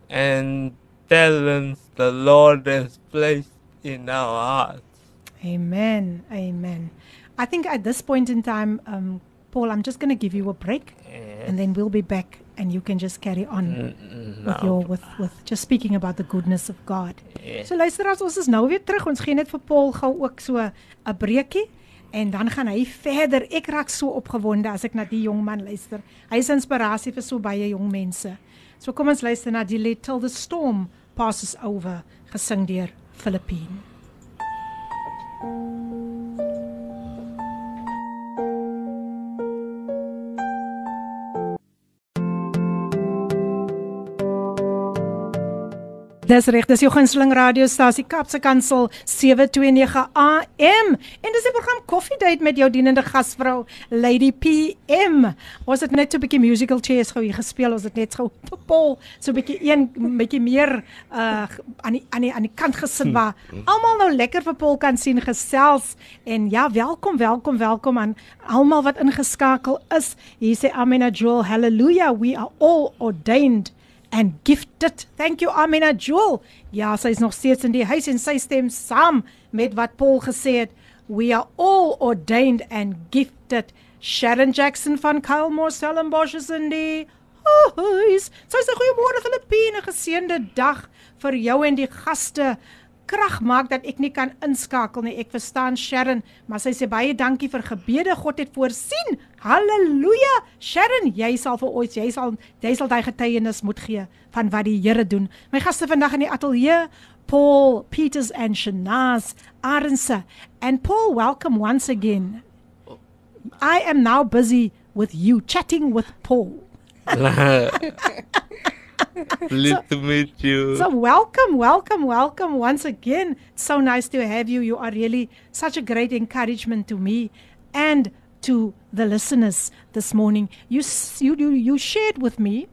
and talents the Lord has placed in our hearts. Amen. Amen. I think at this point in time, um, Paul, I'm just going to give you a break, and then we'll be back, and you can just carry on Mm, with no. your with with just speaking about the goodness of God. Yes. So luisteraars, ons is nou weer terug. Ons gee net vir Paul gou ook so 'n breekie en dan gaan hy verder. Ek raak so opgewonde as ek na die jong man luister. Hy is inspirasie vir so baie jong mense. So kom ons luister na die lied Till the Storm Passes Over gesing deur Filippine. Dis reg, dis jou gunsteling radiostasie Kapse Kansel 729 AM en dis die program Coffee Date met jou dienende gasvrou Lady PM. Ons het net so 'n bietjie musical chairs gou hier gespeel. Ons het net gou Paul so 'n bietjie een bietjie meer uh aan die aan die aan die kant gesit waar almal nou lekker vir Paul kan sien gesels en ja, welkom, welkom, welkom aan almal wat ingeskakel is. Hier sê Amina Joel, hallelujah, we are all ordained and gifted. Thank you Amina Jewel. Ja, sy is nog steeds in die huis en sy stem saam met wat Paul gesê het. We are all ordained and gifted. Sharon Jackson van Kylmore Stellenbosch is in die huis. Sy sê goeiemôre Filippine, geseënde dag vir jou en die gaste. Krag maak dat ek nie kan inskakel nie. Ek verstaan Sharon, maar sy sê baie dankie vir gebede. God het voorsien. Halleluja. Sharon, jy sal vir ons, jy sal jy sal daai getuienis moet gee van wat die Here doen. My gaste vandag in die ateljee, Paul Peters and Shanaz Arnse. And Paul, welcome once again. I am now busy with you chatting with Paul. [LAUGHS] [LAUGHS] Pleased to meet you. So welcome, welcome, welcome once again. So nice to have you. You are really such a great encouragement to me and to the listeners this morning. You you you, you shared with me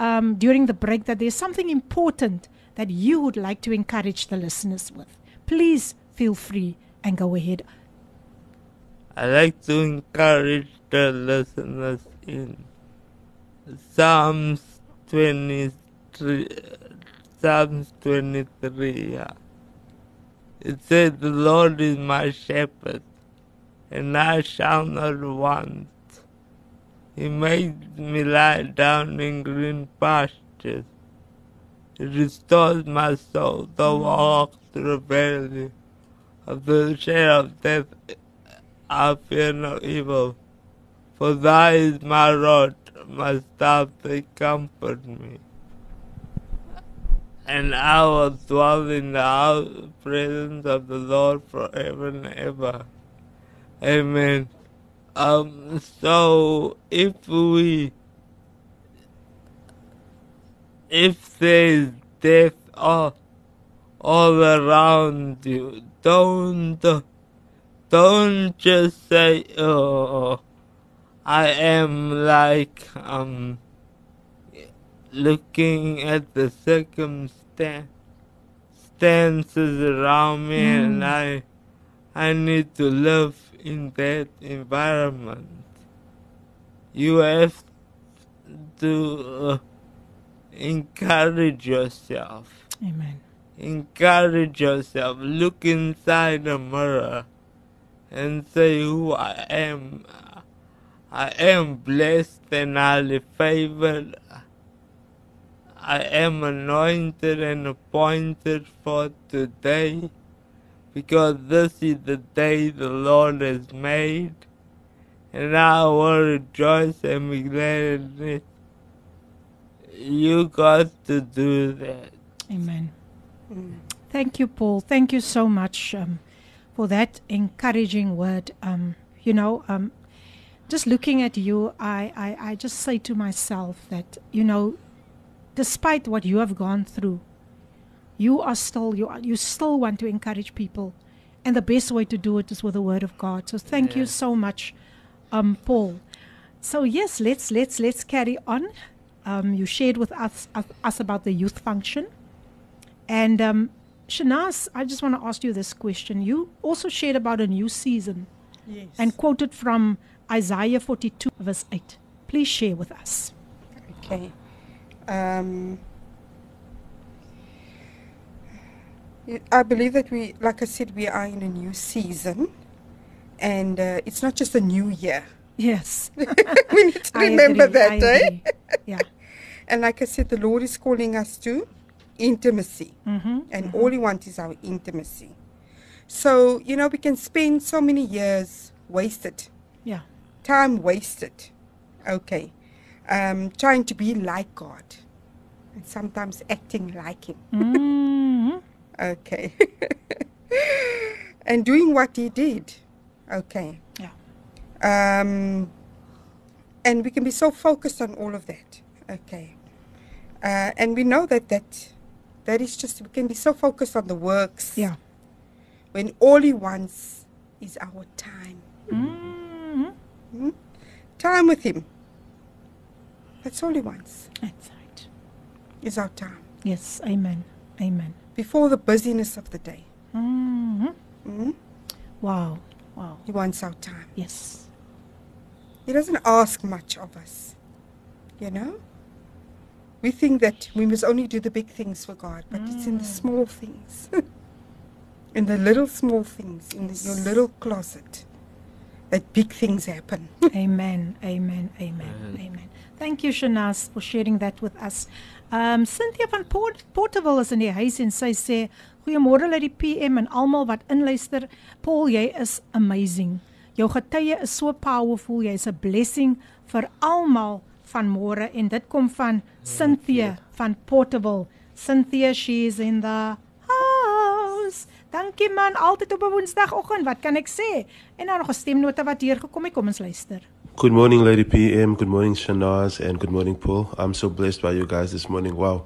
um, during the break that there's something important that you would like to encourage the listeners with. Please feel free and go ahead. I like to encourage the listeners in Psalms 23, Psalms 23. Yeah. It says, The Lord is my shepherd, and I shall not want. He makes me lie down in green pastures. He restores my soul, though I walk through the valley of the shadow of death. I fear no evil, for thy is my rod, my staff, they comfort me. And I will dwell in the presence of the Lord forever and ever. Amen. Um, so if we, if there's death all, all around you, don't, don't just say, oh, I am like, um, looking at the circumstances around me and I, I need to live in that environment. You have to uh, encourage yourself. Amen. Encourage yourself. Look inside the mirror and say who I am. I am blessed and highly favored. I am anointed and appointed for today because this is the day the Lord has made and I will rejoice and be glad in it. You got to do that. Amen. Thank you, Paul. Thank you so much um, for that encouraging word. Um, you know, um, just looking at you, I, I, I just say to myself that, you know, despite what you have gone through, you are still you are, you still want to encourage people, and the best way to do it is with the word of God. So thank you so much, um, Paul. So yes, let's let's let's carry on. Um, you shared with us us, us about the youth function, and um, Shanaz, I just want to ask you this question. You also shared about a new season Yes. and quoted from Isaiah 42 verse 8. Please share with us. Okay. Um, I believe that we, like I said, we are in a new season, and uh, it's not just a new year. Yes. [LAUGHS] we need to [LAUGHS] remember agree, that, I eh? Yeah. [LAUGHS] And like I said, the Lord is calling us to intimacy, Mm-hmm. and all He wants is our intimacy. So you know, we can spend so many years wasted, Yeah. Time wasted. Okay, um, trying to be like God, and sometimes acting like Him. Mm-hmm. [LAUGHS] Okay. [LAUGHS] and doing what he did. Okay. Yeah. Um, and we can be so focused on all of that. Okay. Uh, and we know that that that is just we can be so focused on the works. Yeah. When all he wants is our time. Mm-hmm. Time with him. That's all he wants. That's right. Is our time. Yes. Amen. Amen. Before the busyness of the day. Mm-hmm. Mm? Wow. Wow. He wants our time. Yes. He doesn't ask much of us. You know? We think that we must only do the big things for God, but it's in the small things. [LAUGHS] in the little small things, in the, your little closet, that big things happen. [LAUGHS] Amen. Amen. Amen. Amen. Thank you Shanaz for sharing that with us. Um Cynthia van Port Portable is in die huis en sy sê goeiemôre uit die PM en almal wat inluister. Paul, jy is amazing. Jou getuie is so powerful. Jy's 'n blessing vir almal van môre en dit kom van Cynthia van Portable. Cynthia, she is in the. Dankie man, altyd op 'n Woensdagoggend. Wat kan ek sê? En dan nog 'n stemnota wat hier gekom het. Kom ons luister. Good morning, Lady PM. Good morning, Shanaz. And good morning, Paul. I'm so blessed by you guys this morning. Wow.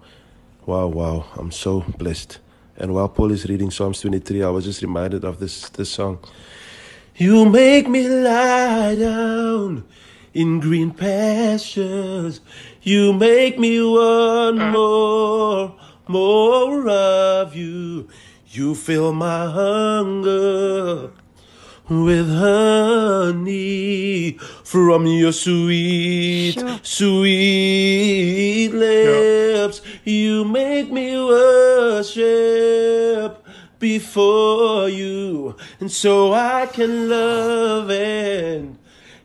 Wow, wow. I'm so blessed. And while Paul is reading Psalms 23, I was just reminded of this, this song. You make me lie down in green pastures. You make me want more, more of you. You fill my hunger with honey from your sweet, Sure. sweet lips. You make me worship before you, and so I can love and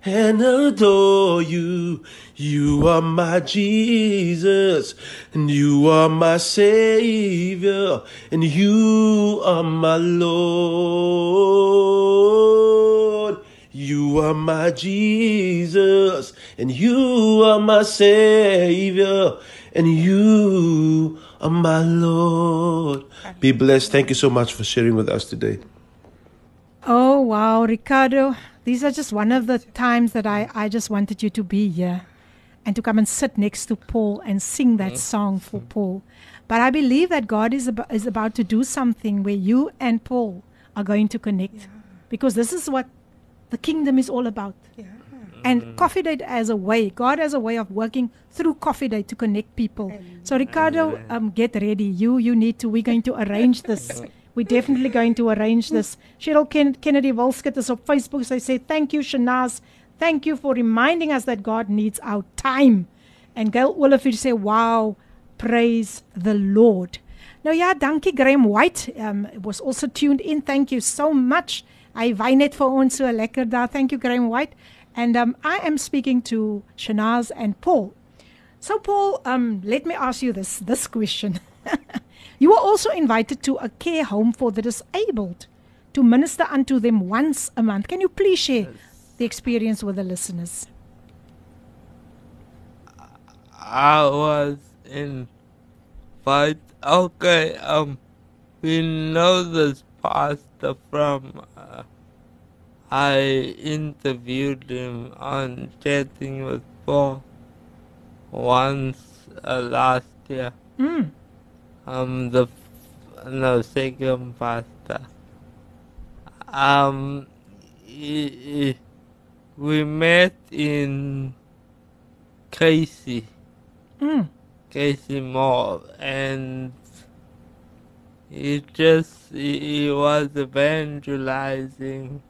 and adore you. You are my Jesus, and you are my Savior, and you are my Lord. You are my Jesus, and you are my Savior, and you are my Lord. Be blessed. Thank you so much for sharing with us today. Oh, wow, Ricardo. These are just one of the times that I, I just wanted you to be here and to come and sit next to Paul and sing that mm-hmm. song for mm-hmm. Paul. But I believe that God is, ab- is about to do something where you and Paul are going to connect because this is what the kingdom is all about. Yeah. And mm-hmm. Koffiedate as a way, God has a way of working through Koffiedate to connect people. So Ricardo, um, get ready. You you need to. We're going to arrange [LAUGHS] this. We're definitely going to arrange this. Cheryl Ken- Kennedy Wolskit is on Facebook. So, they say thank you, Shanaz. Thank you for reminding us that God needs our time. And Gail Oliver say, wow, praise the Lord. Nou ja, dankie Graham White. Um was also tuned in. Thank you so much. Hy wy net vir ons so lekker daar. Thank you Graham White. And um I am speaking to Shanaz and Paul. So Paul, um let me ask you this this question. [LAUGHS] you were also invited to a care home for the disabled to minister unto them once a month. Can you please share the experience with the listeners? I was in fight. Okay, um, we know this pastor from. Uh, I interviewed him on chatting with Paul once uh, last year. Mm. Um, the no second pastor. Um, he- he- we met in Casey. Mm. Casey Mall, and he just he, he was evangelizing,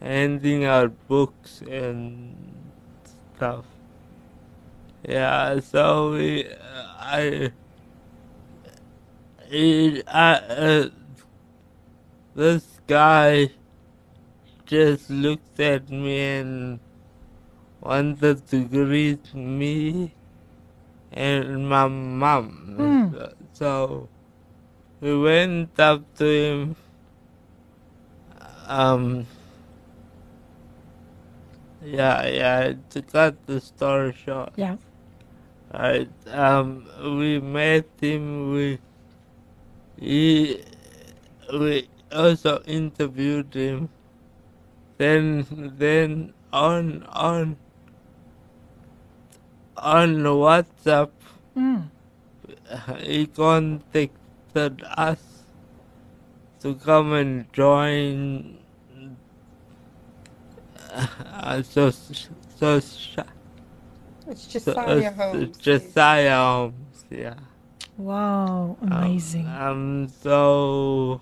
handing out books and stuff. Yeah, so we, I he, I, uh, this guy just looked at me and wanted to greet me and my mom. Mm. So we went up to him. Um, yeah, yeah, to cut the story short. Yeah. Right. Um, we met him. We he we also interviewed him. Then then on on on WhatsApp Mm. he contacted us to come and join. [LAUGHS] Uh, so so It's Josiah Holmes. Josiah Holmes, yeah. Wow, Um, amazing. Um, so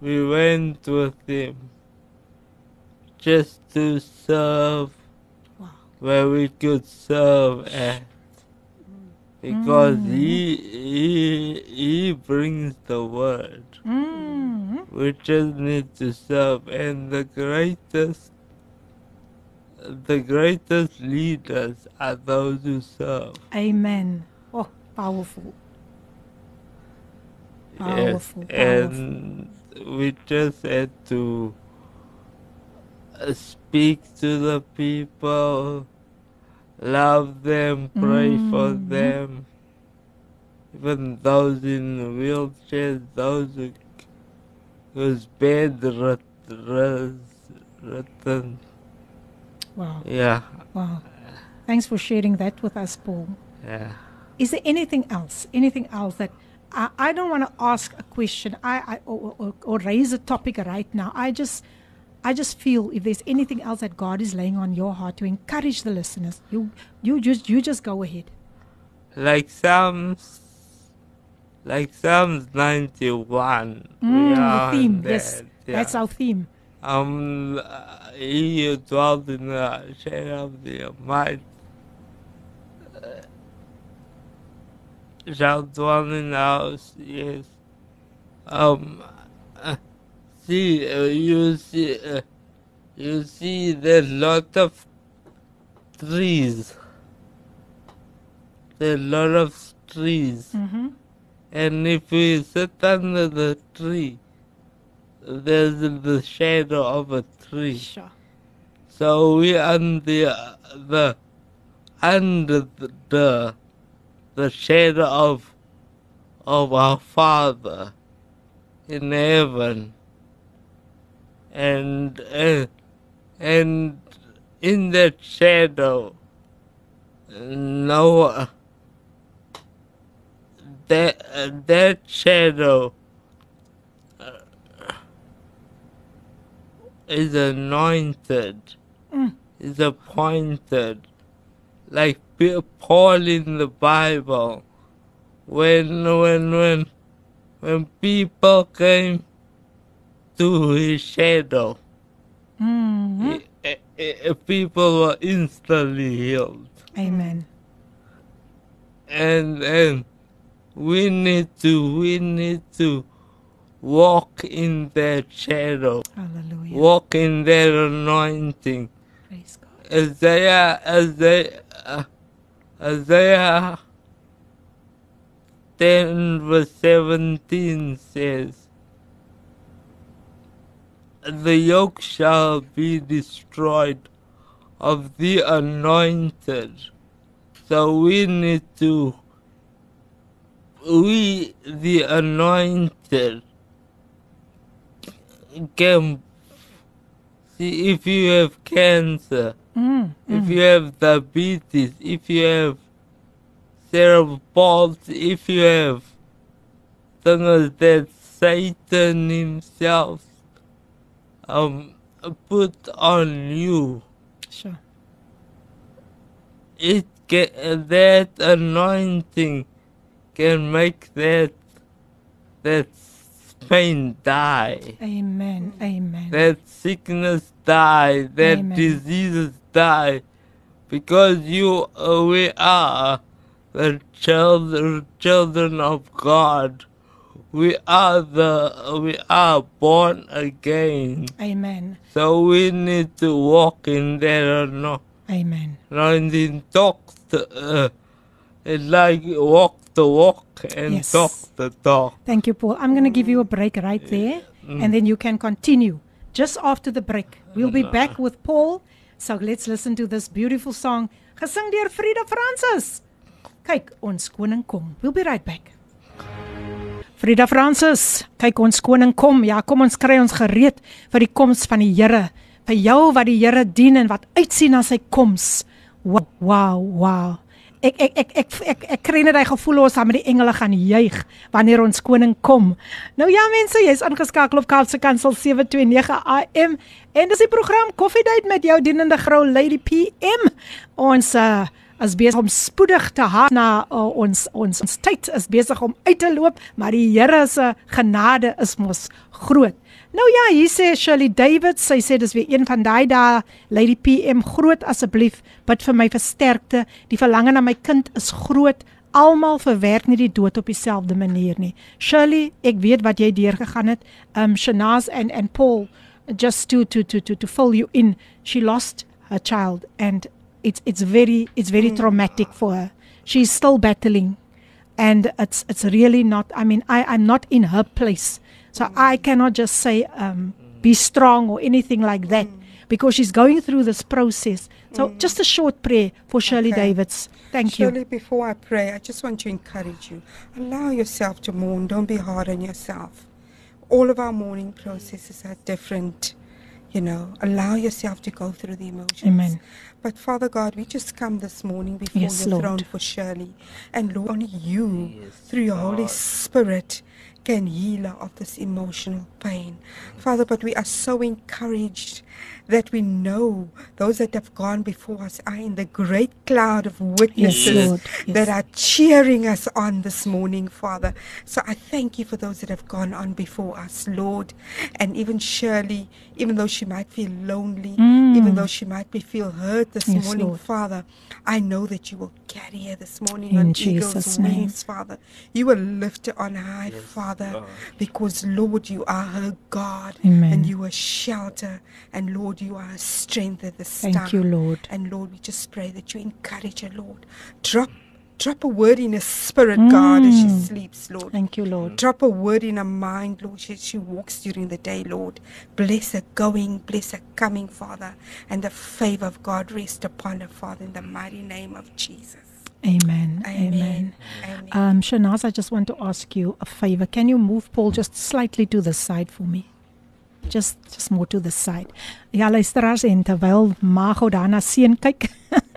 we went with him just to serve Wow. where we could serve at. Because Mm. he, he he brings the word. Mm. We just need to serve and the greatest the greatest leaders are those who serve. Amen. Oh, powerful. Powerful, Yes, powerful. and we just had to speak to the people, love them, pray for Mhm. them, even those in wheelchairs, those who, whose bed. Wow. Yeah, Wow. Thanks for sharing that with us, Paul. yeah. Is there anything else? Anything else that I, I don't want to ask a question I, I or, or, or raise a topic right now. I just I just feel if there's anything else that God is laying on your heart to encourage the listeners, you you just you just go ahead. Like Psalms, like Psalms 91. Mm, the theme, on yes, that, that's our theme. Um, he dwelt in the shadow of the Almighty uh, shall dwell in the house, yes. Um, see, uh, you see, uh, you see, there's lot of trees. There's a lot of trees. Mm-hmm. And if we sit under the tree, there's the shadow of a tree. Sure. So we under the under the the shadow of of our Father in heaven, and uh, and in that shadow, no that uh, that shadow uh, is anointed, Mm. is appointed, like Paul in the Bible, when when when when people came to his shadow, Mm-hmm. people were instantly healed. Amen. and and we need to we need to walk in that shadow Hallelujah. walk in that anointing Praise God. isaiah isaiah uh, isaiah 10 verse 17 says the yoke shall be destroyed of the anointed so we need to, we, the anointed, can see if you have cancer, Mm. if you have diabetes, if you have cerebral palsy, if you have things that Satan himself um put on you Sure. it can, that anointing can make that that pain die, Amen. Amen. that sickness die, that Amen. diseases die, because you uh, we are the children children of God we are the we are born again. Amen. So we need to walk in there or no. Amen. And then talk the, uh, like walk the walk and Yes. talk the talk. Thank you, Paul. I'm going to give you a break right there, and then you can continue just after the break. We'll be back with Paul. So let's listen to this beautiful song gesing deur Frida Francis. Kyk, ons koning kom. We'll be right back. Frida Francis, kyk ons koning kom. Ja, kom ons kry ons gereed vir die koms van die Here. Vir jou wat die Here dien en wat uitsien na sy koms. Wow, wow, wow. Ek ek ek ek ek, ek kry net daai gevoel ons gaan met die engele gaan juig wanneer ons koning kom. Nou ja mense, jy's ingeskakel op Kaapse Kansel 729 AM en dis die program Coffee Date met jou dienende vrou Lady PM. Ons uh is besig om spoedig te haak na uh, ons ons ons tyd is besig om uit te loop, maar die Here se genade is mos groot. Nou ja, hier sê Shirley David, sy sê dis weer een van daai dae, Lady PM, groot asseblief, bid vir my versterkte. Die verlange na my kind is groot. Almal verwerk nie die dood op dieselfde manier nie. Shirley, ek weet wat jy deurgegaan het. Um Shanaz and and Paul just to to to to to fill you in. She lost her child and it's it's very it's very mm. traumatic for her. She's still battling and it's it's really not i mean i i'm not in her place so mm. i cannot just say um be mm. strong or anything like that because she's going through this process so just a short prayer for shirley Okay. davids thank you Shirley, before I pray, I just want to encourage you. Allow yourself to mourn. Don't be hard on yourself. All of our mourning processes are different. You know, allow yourself to go through the emotions. Amen. But Father God, we just come this morning before Yes, your Lord. throne for Shirley. And Lord, only you, through your Holy Spirit, can heal her of this emotional pain. Father, but we are so encouraged that we know those that have gone before us are in the great cloud of witnesses Lord. Yes. that are cheering us on this morning, Father. So I thank you for those that have gone on before us, Lord. And even Shirley, even though she might feel lonely, even though she might be feel hurt this Mm. Yes, morning, Lord. Father, I know that you will carry her this morning In on Jesus' eagle's name. wings, Father. You will lift her on high, Father, because Lord, you are her God, Amen. and you are shelter, and Lord, you are a strength at the Thank you, Lord. And Lord, we just pray that you encourage her, Lord. Drop, drop a word in her spirit, God, as she Mm. sleeps, Lord. thank you lord Drop a word in her mind, Lord. She, she walks during the day, Lord. Bless her going, bless her coming, Father. And the favor of God rest upon her, Father, in the mighty name of Jesus. amen Amen. amen Amen. um shanaz i just want to ask you a favor can you move paul just slightly to the side for me just just more to the side. Ja luisteraars en terwyl Mago daarna seën kyk,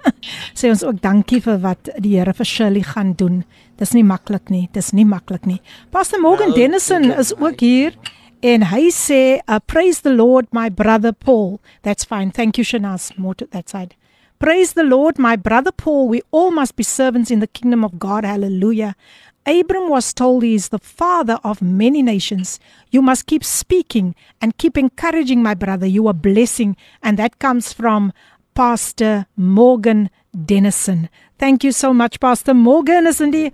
[LAUGHS] sê ons ook dankie vir wat die Here vir Shirley gaan doen. Dis nie maklik nie, dis nie maklik nie. Pastor Morgan Nou, Dennison is ook hier en hy sê uh, praise the Lord my brother Paul. That's fine. Thank you Shanaz. More to that side. Praise the Lord, my brother Paul. We all must be servants in the kingdom of God. Hallelujah. Abram was told he is the father of many nations. You must keep speaking and keep encouraging, my brother. You are blessing. And that comes from Pastor Morgan Dennison. Thank you so much, Pastor Morgan. Is in die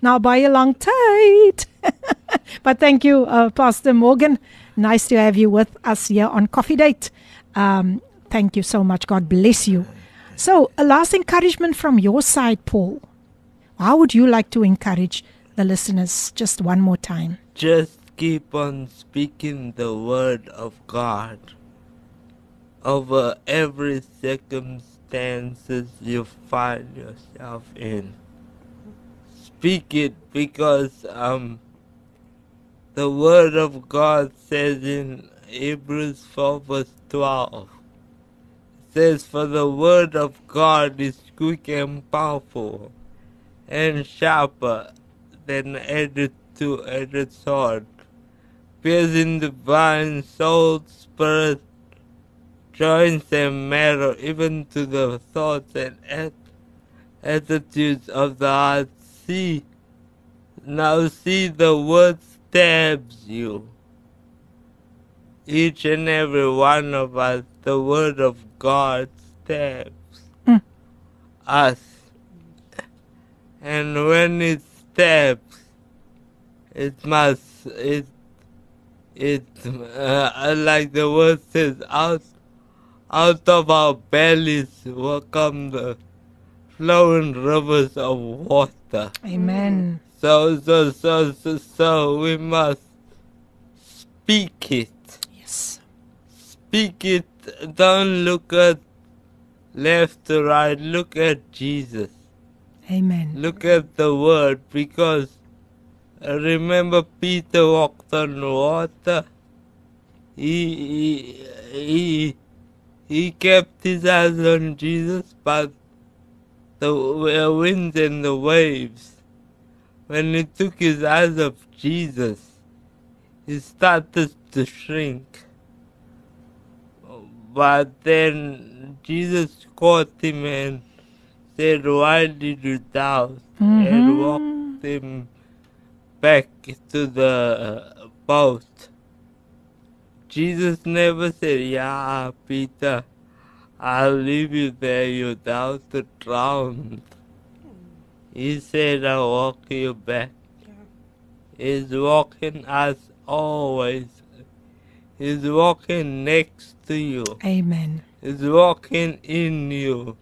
Now, Nou a long tyd. [LAUGHS] but thank you, uh, Pastor Morgan. Nice to have you with us here on Koffiedate. Um, thank you so much. God bless you. So, a last encouragement from your side, Paul. How would you like to encourage the listeners just one more time? Just keep on speaking the word of God over every circumstances you find yourself in. Speak it because um the word of God says in Hebrews 4 verse 12 says for the word of God is quick and powerful and sharper than any two-edged sword, piercing the divine soul, spirit, joints and marrow, even to the thoughts and at- attitudes of the heart. See, now see the word stabs you. Each and every one of us, the word of God stabs Mm. us. And when it stabs, it must it it uh, like the word says out out of our bellies will come the flowing rivers of water. Amen. So so so so, so we must speak it. Yes. Speak it. Don't look at left to right. Look at Jesus. Amen. Look at the word because uh, remember Peter walked on water. He he he, he kept his eyes on Jesus, but the winds and the waves, when he took his eyes off Jesus, he started to shrink. But then Jesus caught him and said, Why did you doubt? And walked him back to the uh, boat. Jesus never said, Yeah, Peter, I'll leave you there, you doubt to drown. He said, I'll walk you back. He's walking us always. He's walking next to you. Amen. He's walking in you.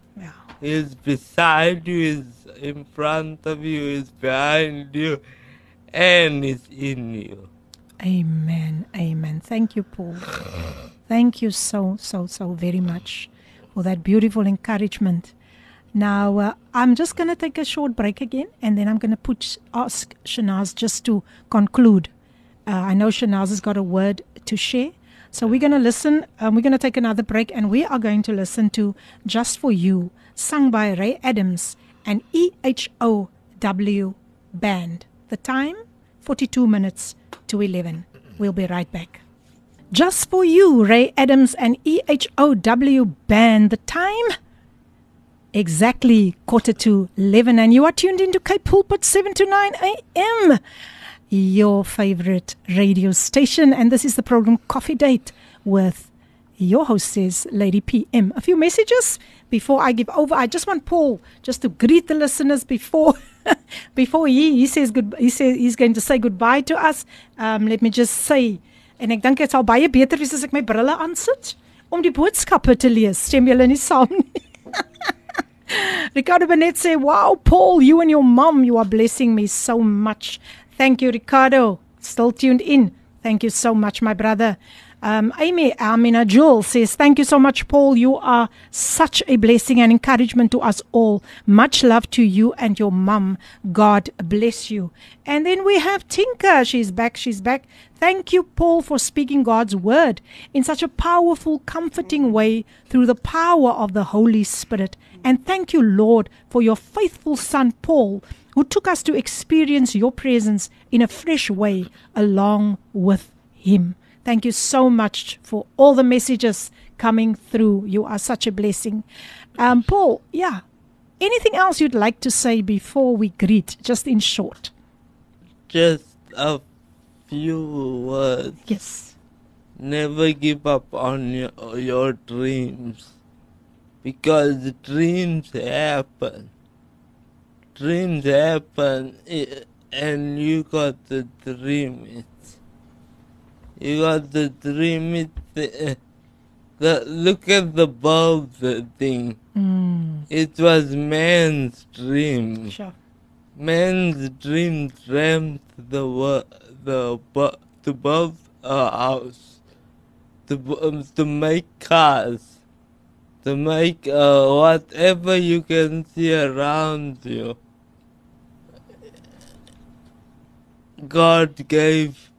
He's beside you, he's in front of you, he's behind you, and he's in you. Amen. Amen. Thank you, Paul. Thank you so, so, so very much for that beautiful encouragement. Now, uh, I'm just going to take a short break again, and then I'm going to put ask Shanaz just to conclude. Uh, I know Shanaz has got a word to share. So we're going to listen. Um, we're going to take another break, and we are going to listen to Just for You, sung by Ray Adams and EHOW Band. The time 42 minutes to 11. We'll be right back. Just for You, Ray Adams and EHOW Band. The time exactly quarter to 11, and you are tuned into Cape Pulpit 7 to 9 a.m your favorite radio station, and this is the program Koffiedate with your host says, Lady PM. A few messages before I give over. I just want Paul just to greet the listeners before [LAUGHS] before he he says good. He says he's going to say goodbye to us. Um, let me just say, en ek dink dit sal baie beter wees as ek my brille aansit om die boodskappe te lees. Stem julle nie saam nie? [LAUGHS] Ricardo Benet say, "Wow, Paul, you and your mom, you are blessing me so much." Thank you, Ricardo. Still tuned in. Thank you so much, my brother. Um, Amy Amina Jewel says, Thank you so much, Paul. You are such a blessing and encouragement to us all. Much love to you and your mum. God bless you. And then we have Tinker. She's back. She's back. Thank you, Paul, for speaking God's word in such a powerful, comforting way through the power of the Holy Spirit. And thank you, Lord, for your faithful son, Paul, who took us to experience your presence in a fresh way along with him. Thank you so much for all the messages coming through. You are such a blessing. Um, Paul, yeah. Anything else you'd like to say before we greet, just in short? Just a few words. Yes. Never give up on your, your dreams because dreams happen. Dreams happen, and you got to dream. You got to dream it. The, look at the bulb thing. Mm, It was man's dream. sure. Man's dream dreamt the wo- the bu- to build a house, to um, to make cars, to make uh, whatever you can see around you. God gave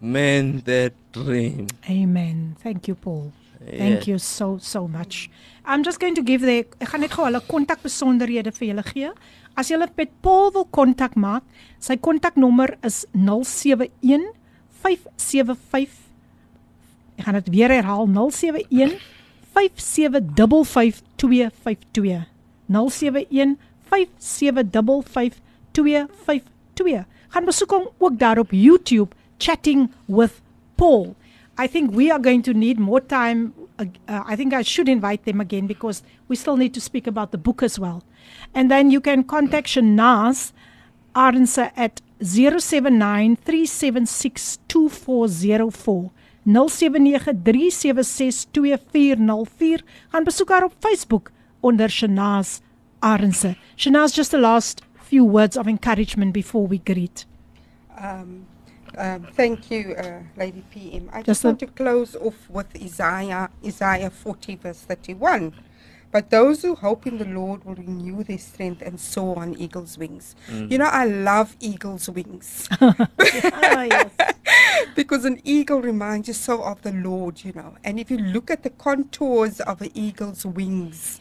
man that dream. Amen. Thank you, Paul. Thank Yes. you so so much. I'm just going to give the ek gaan net gou hulle kontakbesonderhede vir julle gee. As julle met Paul wil kontak maak, sy kontaknommer is 071 575 Ek gaan dit weer herhaal 071 5755252 071 5755252 gaan besoek hom ook daar op YouTube chatting with Paul. I think we are going to need more time. Uh, I think I should invite them again because we still need to speak about the book as well. And then you can contact Shanaz Arendse at 0793762404. 0793762404 gaan besoek haar op Facebook onder Shanaz Arendse. Shanaz just the last few words of encouragement before we greet. Um, um, thank you, uh, Lady PM. I Just just want to close off with Isaiah, Isaiah 40, verse 31. But those who hope in the Lord will renew their strength and soar on eagle's wings. You know, I love eagle's wings oh, [LAUGHS] yes. [LAUGHS] because an eagle reminds you so of the Lord, you know. And if you look at the contours of an eagle's wings,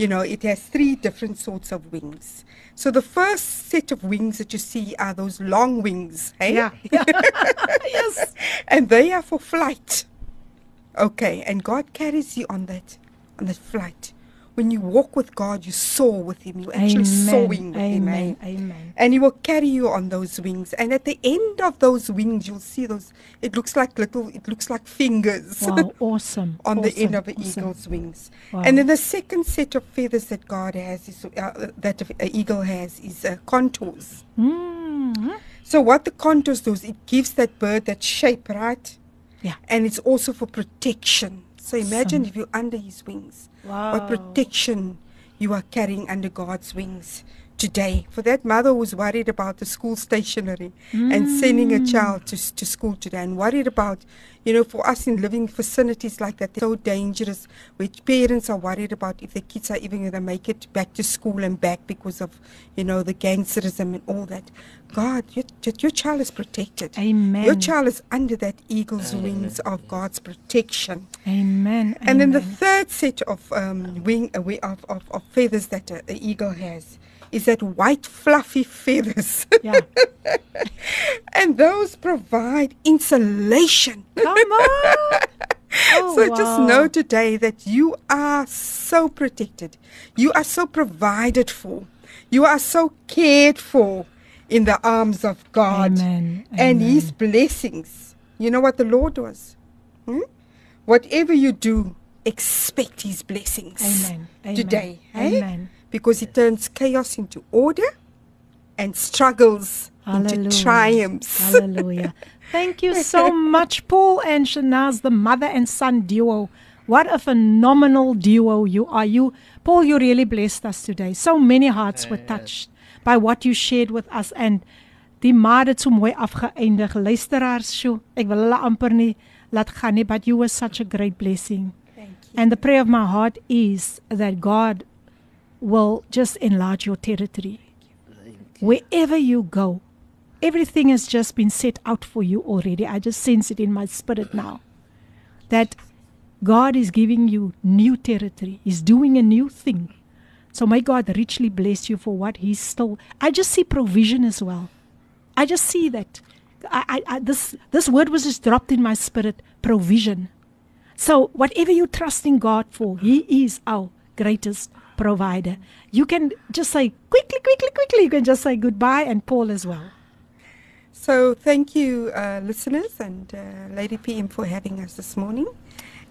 you know, it has three different sorts of wings. So the first set of wings that you see are those long wings, hey? Yeah. yeah. [LAUGHS] yes. and they are for flight. Okay, and God carries you on that on that flight. When you walk with God, you soar with Him. You're actually soaring with Him. Amen. eh? Amen. And He will carry you on those wings. And at the end of those wings, you'll see those. It looks like little. It looks like fingers. Wow, [LAUGHS] awesome. on the end of an awesome. eagle's wings. Wow. And then the second set of feathers that God has is uh, that an eagle has is uh, contours. Mm. So what the contours does, it gives that bird that shape, right? Yeah. And it's also for protection. So imagine if you're under his wings. Wow. What protection you are carrying under God's wings today. For that mother who's worried about the school stationery and sending a child to, to school today and worried about, you know, for us in living facilities like that, they're so dangerous, which parents are worried about if their kids are even going to make it back to school and back because of, you know, the gangsterism and all that. God, your, your- your child is protected. Amen. Your child is under that eagle's wings of God's protection. Amen. And then the third set of um, wing uh, wi- of, of, of feathers that a, a eagle has is that white fluffy feathers. Yeah. [LAUGHS] and those provide insulation. Come on. [LAUGHS] Oh, so just know today that you are so protected. You are so provided for. You are so cared for in the arms of God Amen. and Amen. His blessings. You know what the Lord was? Hmm? Whatever you do, expect His blessings Amen. Amen. today. eh? Amen. Because He turns chaos into order and struggles Hallelujah. into triumphs. Hallelujah. Thank you so [LAUGHS] much, Paul and Shanaz, the mother and son duo. What a phenomenal duo you are. You, Paul, you really blessed us today. So many hearts were touched by what you shared with us. And die maat het so mooi afgeëindig. Luisteraars, sjoe, ek wil hulle amper nie laat gaan nie, but you were such a great blessing. Thank you. And the prayer of my heart is that God will just enlarge your territory. Wherever you go, everything has just been set out for you already. I just sense it in my spirit [CLEARS THROAT] now. That God is giving you new territory, He's doing a new thing. So may God richly bless you for what He's still. I just see provision as well. I just see that. I, I, I, this, this word was just dropped in my spirit provision. So, whatever you trust in God for, He is our greatest provider. You can just say quickly, quickly, quickly. You can just say goodbye, and Paul as well. So thank you, uh, listeners and uh, Lady PM for having us this morning.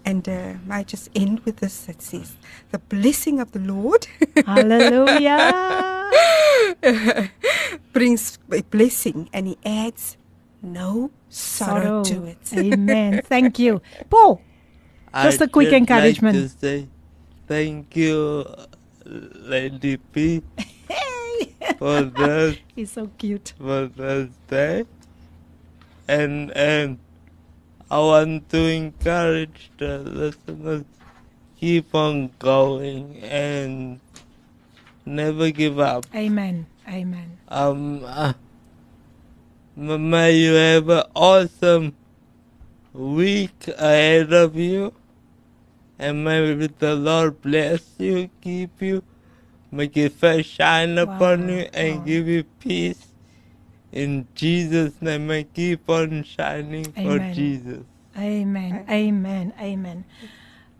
And uh, I just end with this that says, the blessing of the Lord [LAUGHS] Hallelujah. [LAUGHS] brings a blessing and he adds no sorrow, to it. [LAUGHS] Amen. Thank you. Paul, Just a I'd quick just encouragement. Like to say thank you, Lady P, Hey! for this [LAUGHS] he's so cute. for this day, and and I want to encourage the listeners keep on going and never give up. Amen. Amen. Um, uh, may you have an awesome week ahead of you. And may the Lord bless you, keep you, make his face shine upon you, and wow. give you peace. In Jesus' name, may keep on shining for Jesus. Amen. Amen. Amen.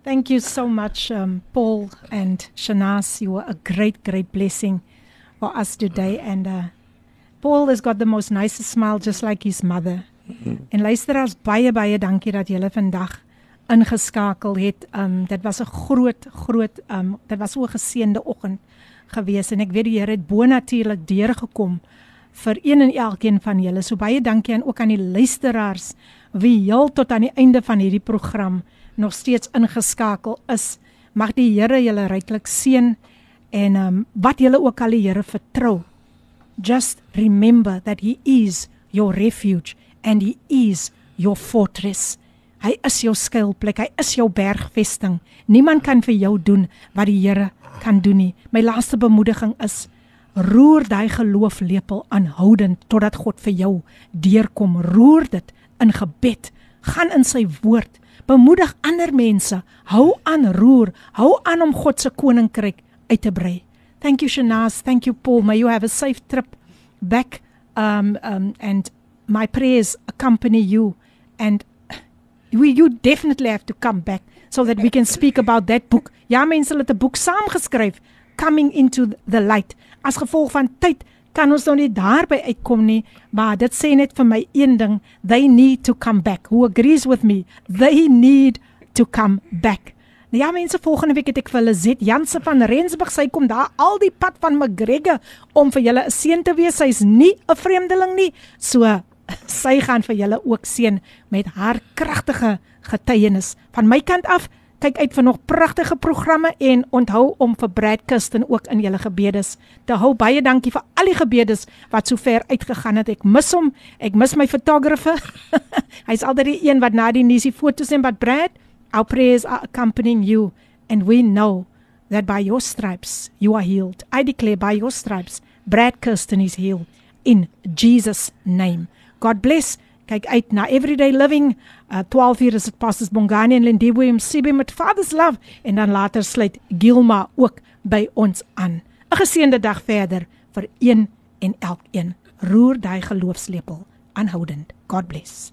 Thank you so much, um, Paul and Shanaz. You were a great, great blessing for us today. And uh, Paul has got the most nicest smile, just like his mother. En luisteraars, baie baie dankie dat julle vandag ingeskakel het. Um dit was 'n groot groot um dit was so 'n geseënde oggend gewees en ek weet die Here het bonatuurlik deurgekom vir een en elkeen van julle. So baie dankie en ook aan die luisteraars wie heel tot aan die einde van hierdie program nog steeds ingeskakel is. Mag die Here julle ryklik seën en um, wat julle ook al die Here vertrou. Just remember that he is your refuge and he is your fortress. Hy is jou skuilplek, hy is jou bergvesting. Niemand kan vir jou doen wat die Here kan doen nie. My laaste bemoediging is roer daai gelooflepel aanhoudend totdat God vir jou deurkom. Roer dit in gebed. Gaan in sy woord. Bemoedig ander mense. Hou aan roer. Hou aan om God se koninkryk uit te brei. Thank you Shanaz. Thank you Paul. May you have a safe trip back um um and my prayers accompany you and we you definitely have to come back so that we can speak about that book. Ja mense het 'n boek saamgeskryf coming into the light. As gevolg van tyd kan ons nou nie daarby uitkom nie, maar dit sê net vir my een ding, they need to come back. Who agrees with me? They need to come back. Nou ja mense, volgende week het ek vir Lizet Janse van Rensburg, sy kom daar al die pad van McGregor om vir julle 'n seën te wees. Sy's nie 'n vreemdeling nie. So sy gaan vir julle ook seën met haar kragtige getuienis. Van my kant af, kyk uit vir nog pragtige programme en onthou om vir Brad Kirsten ook in julle gebedes te hou. Baie dankie vir al die gebedes wat so ver uitgegaan het. Ek mis hom. Ek mis my fotografe. [LAUGHS] Hy's altyd die een wat na die nuusie foto's neem, but Brad, our prayers are accompanying you and we know that by your stripes you are healed. I declare by your stripes Brad Kirsten is healed in Jesus name. God bless. Kyk uit na Everyday Living. Uh 12 uur is dit Pastors Bongani en Lindiwe MCB met Father's Love en dan later sluit Gilma ook by ons aan. 'n Geseënde dag verder vir een en elkeen. Roer daai geloofslepel aanhoudend. God bless.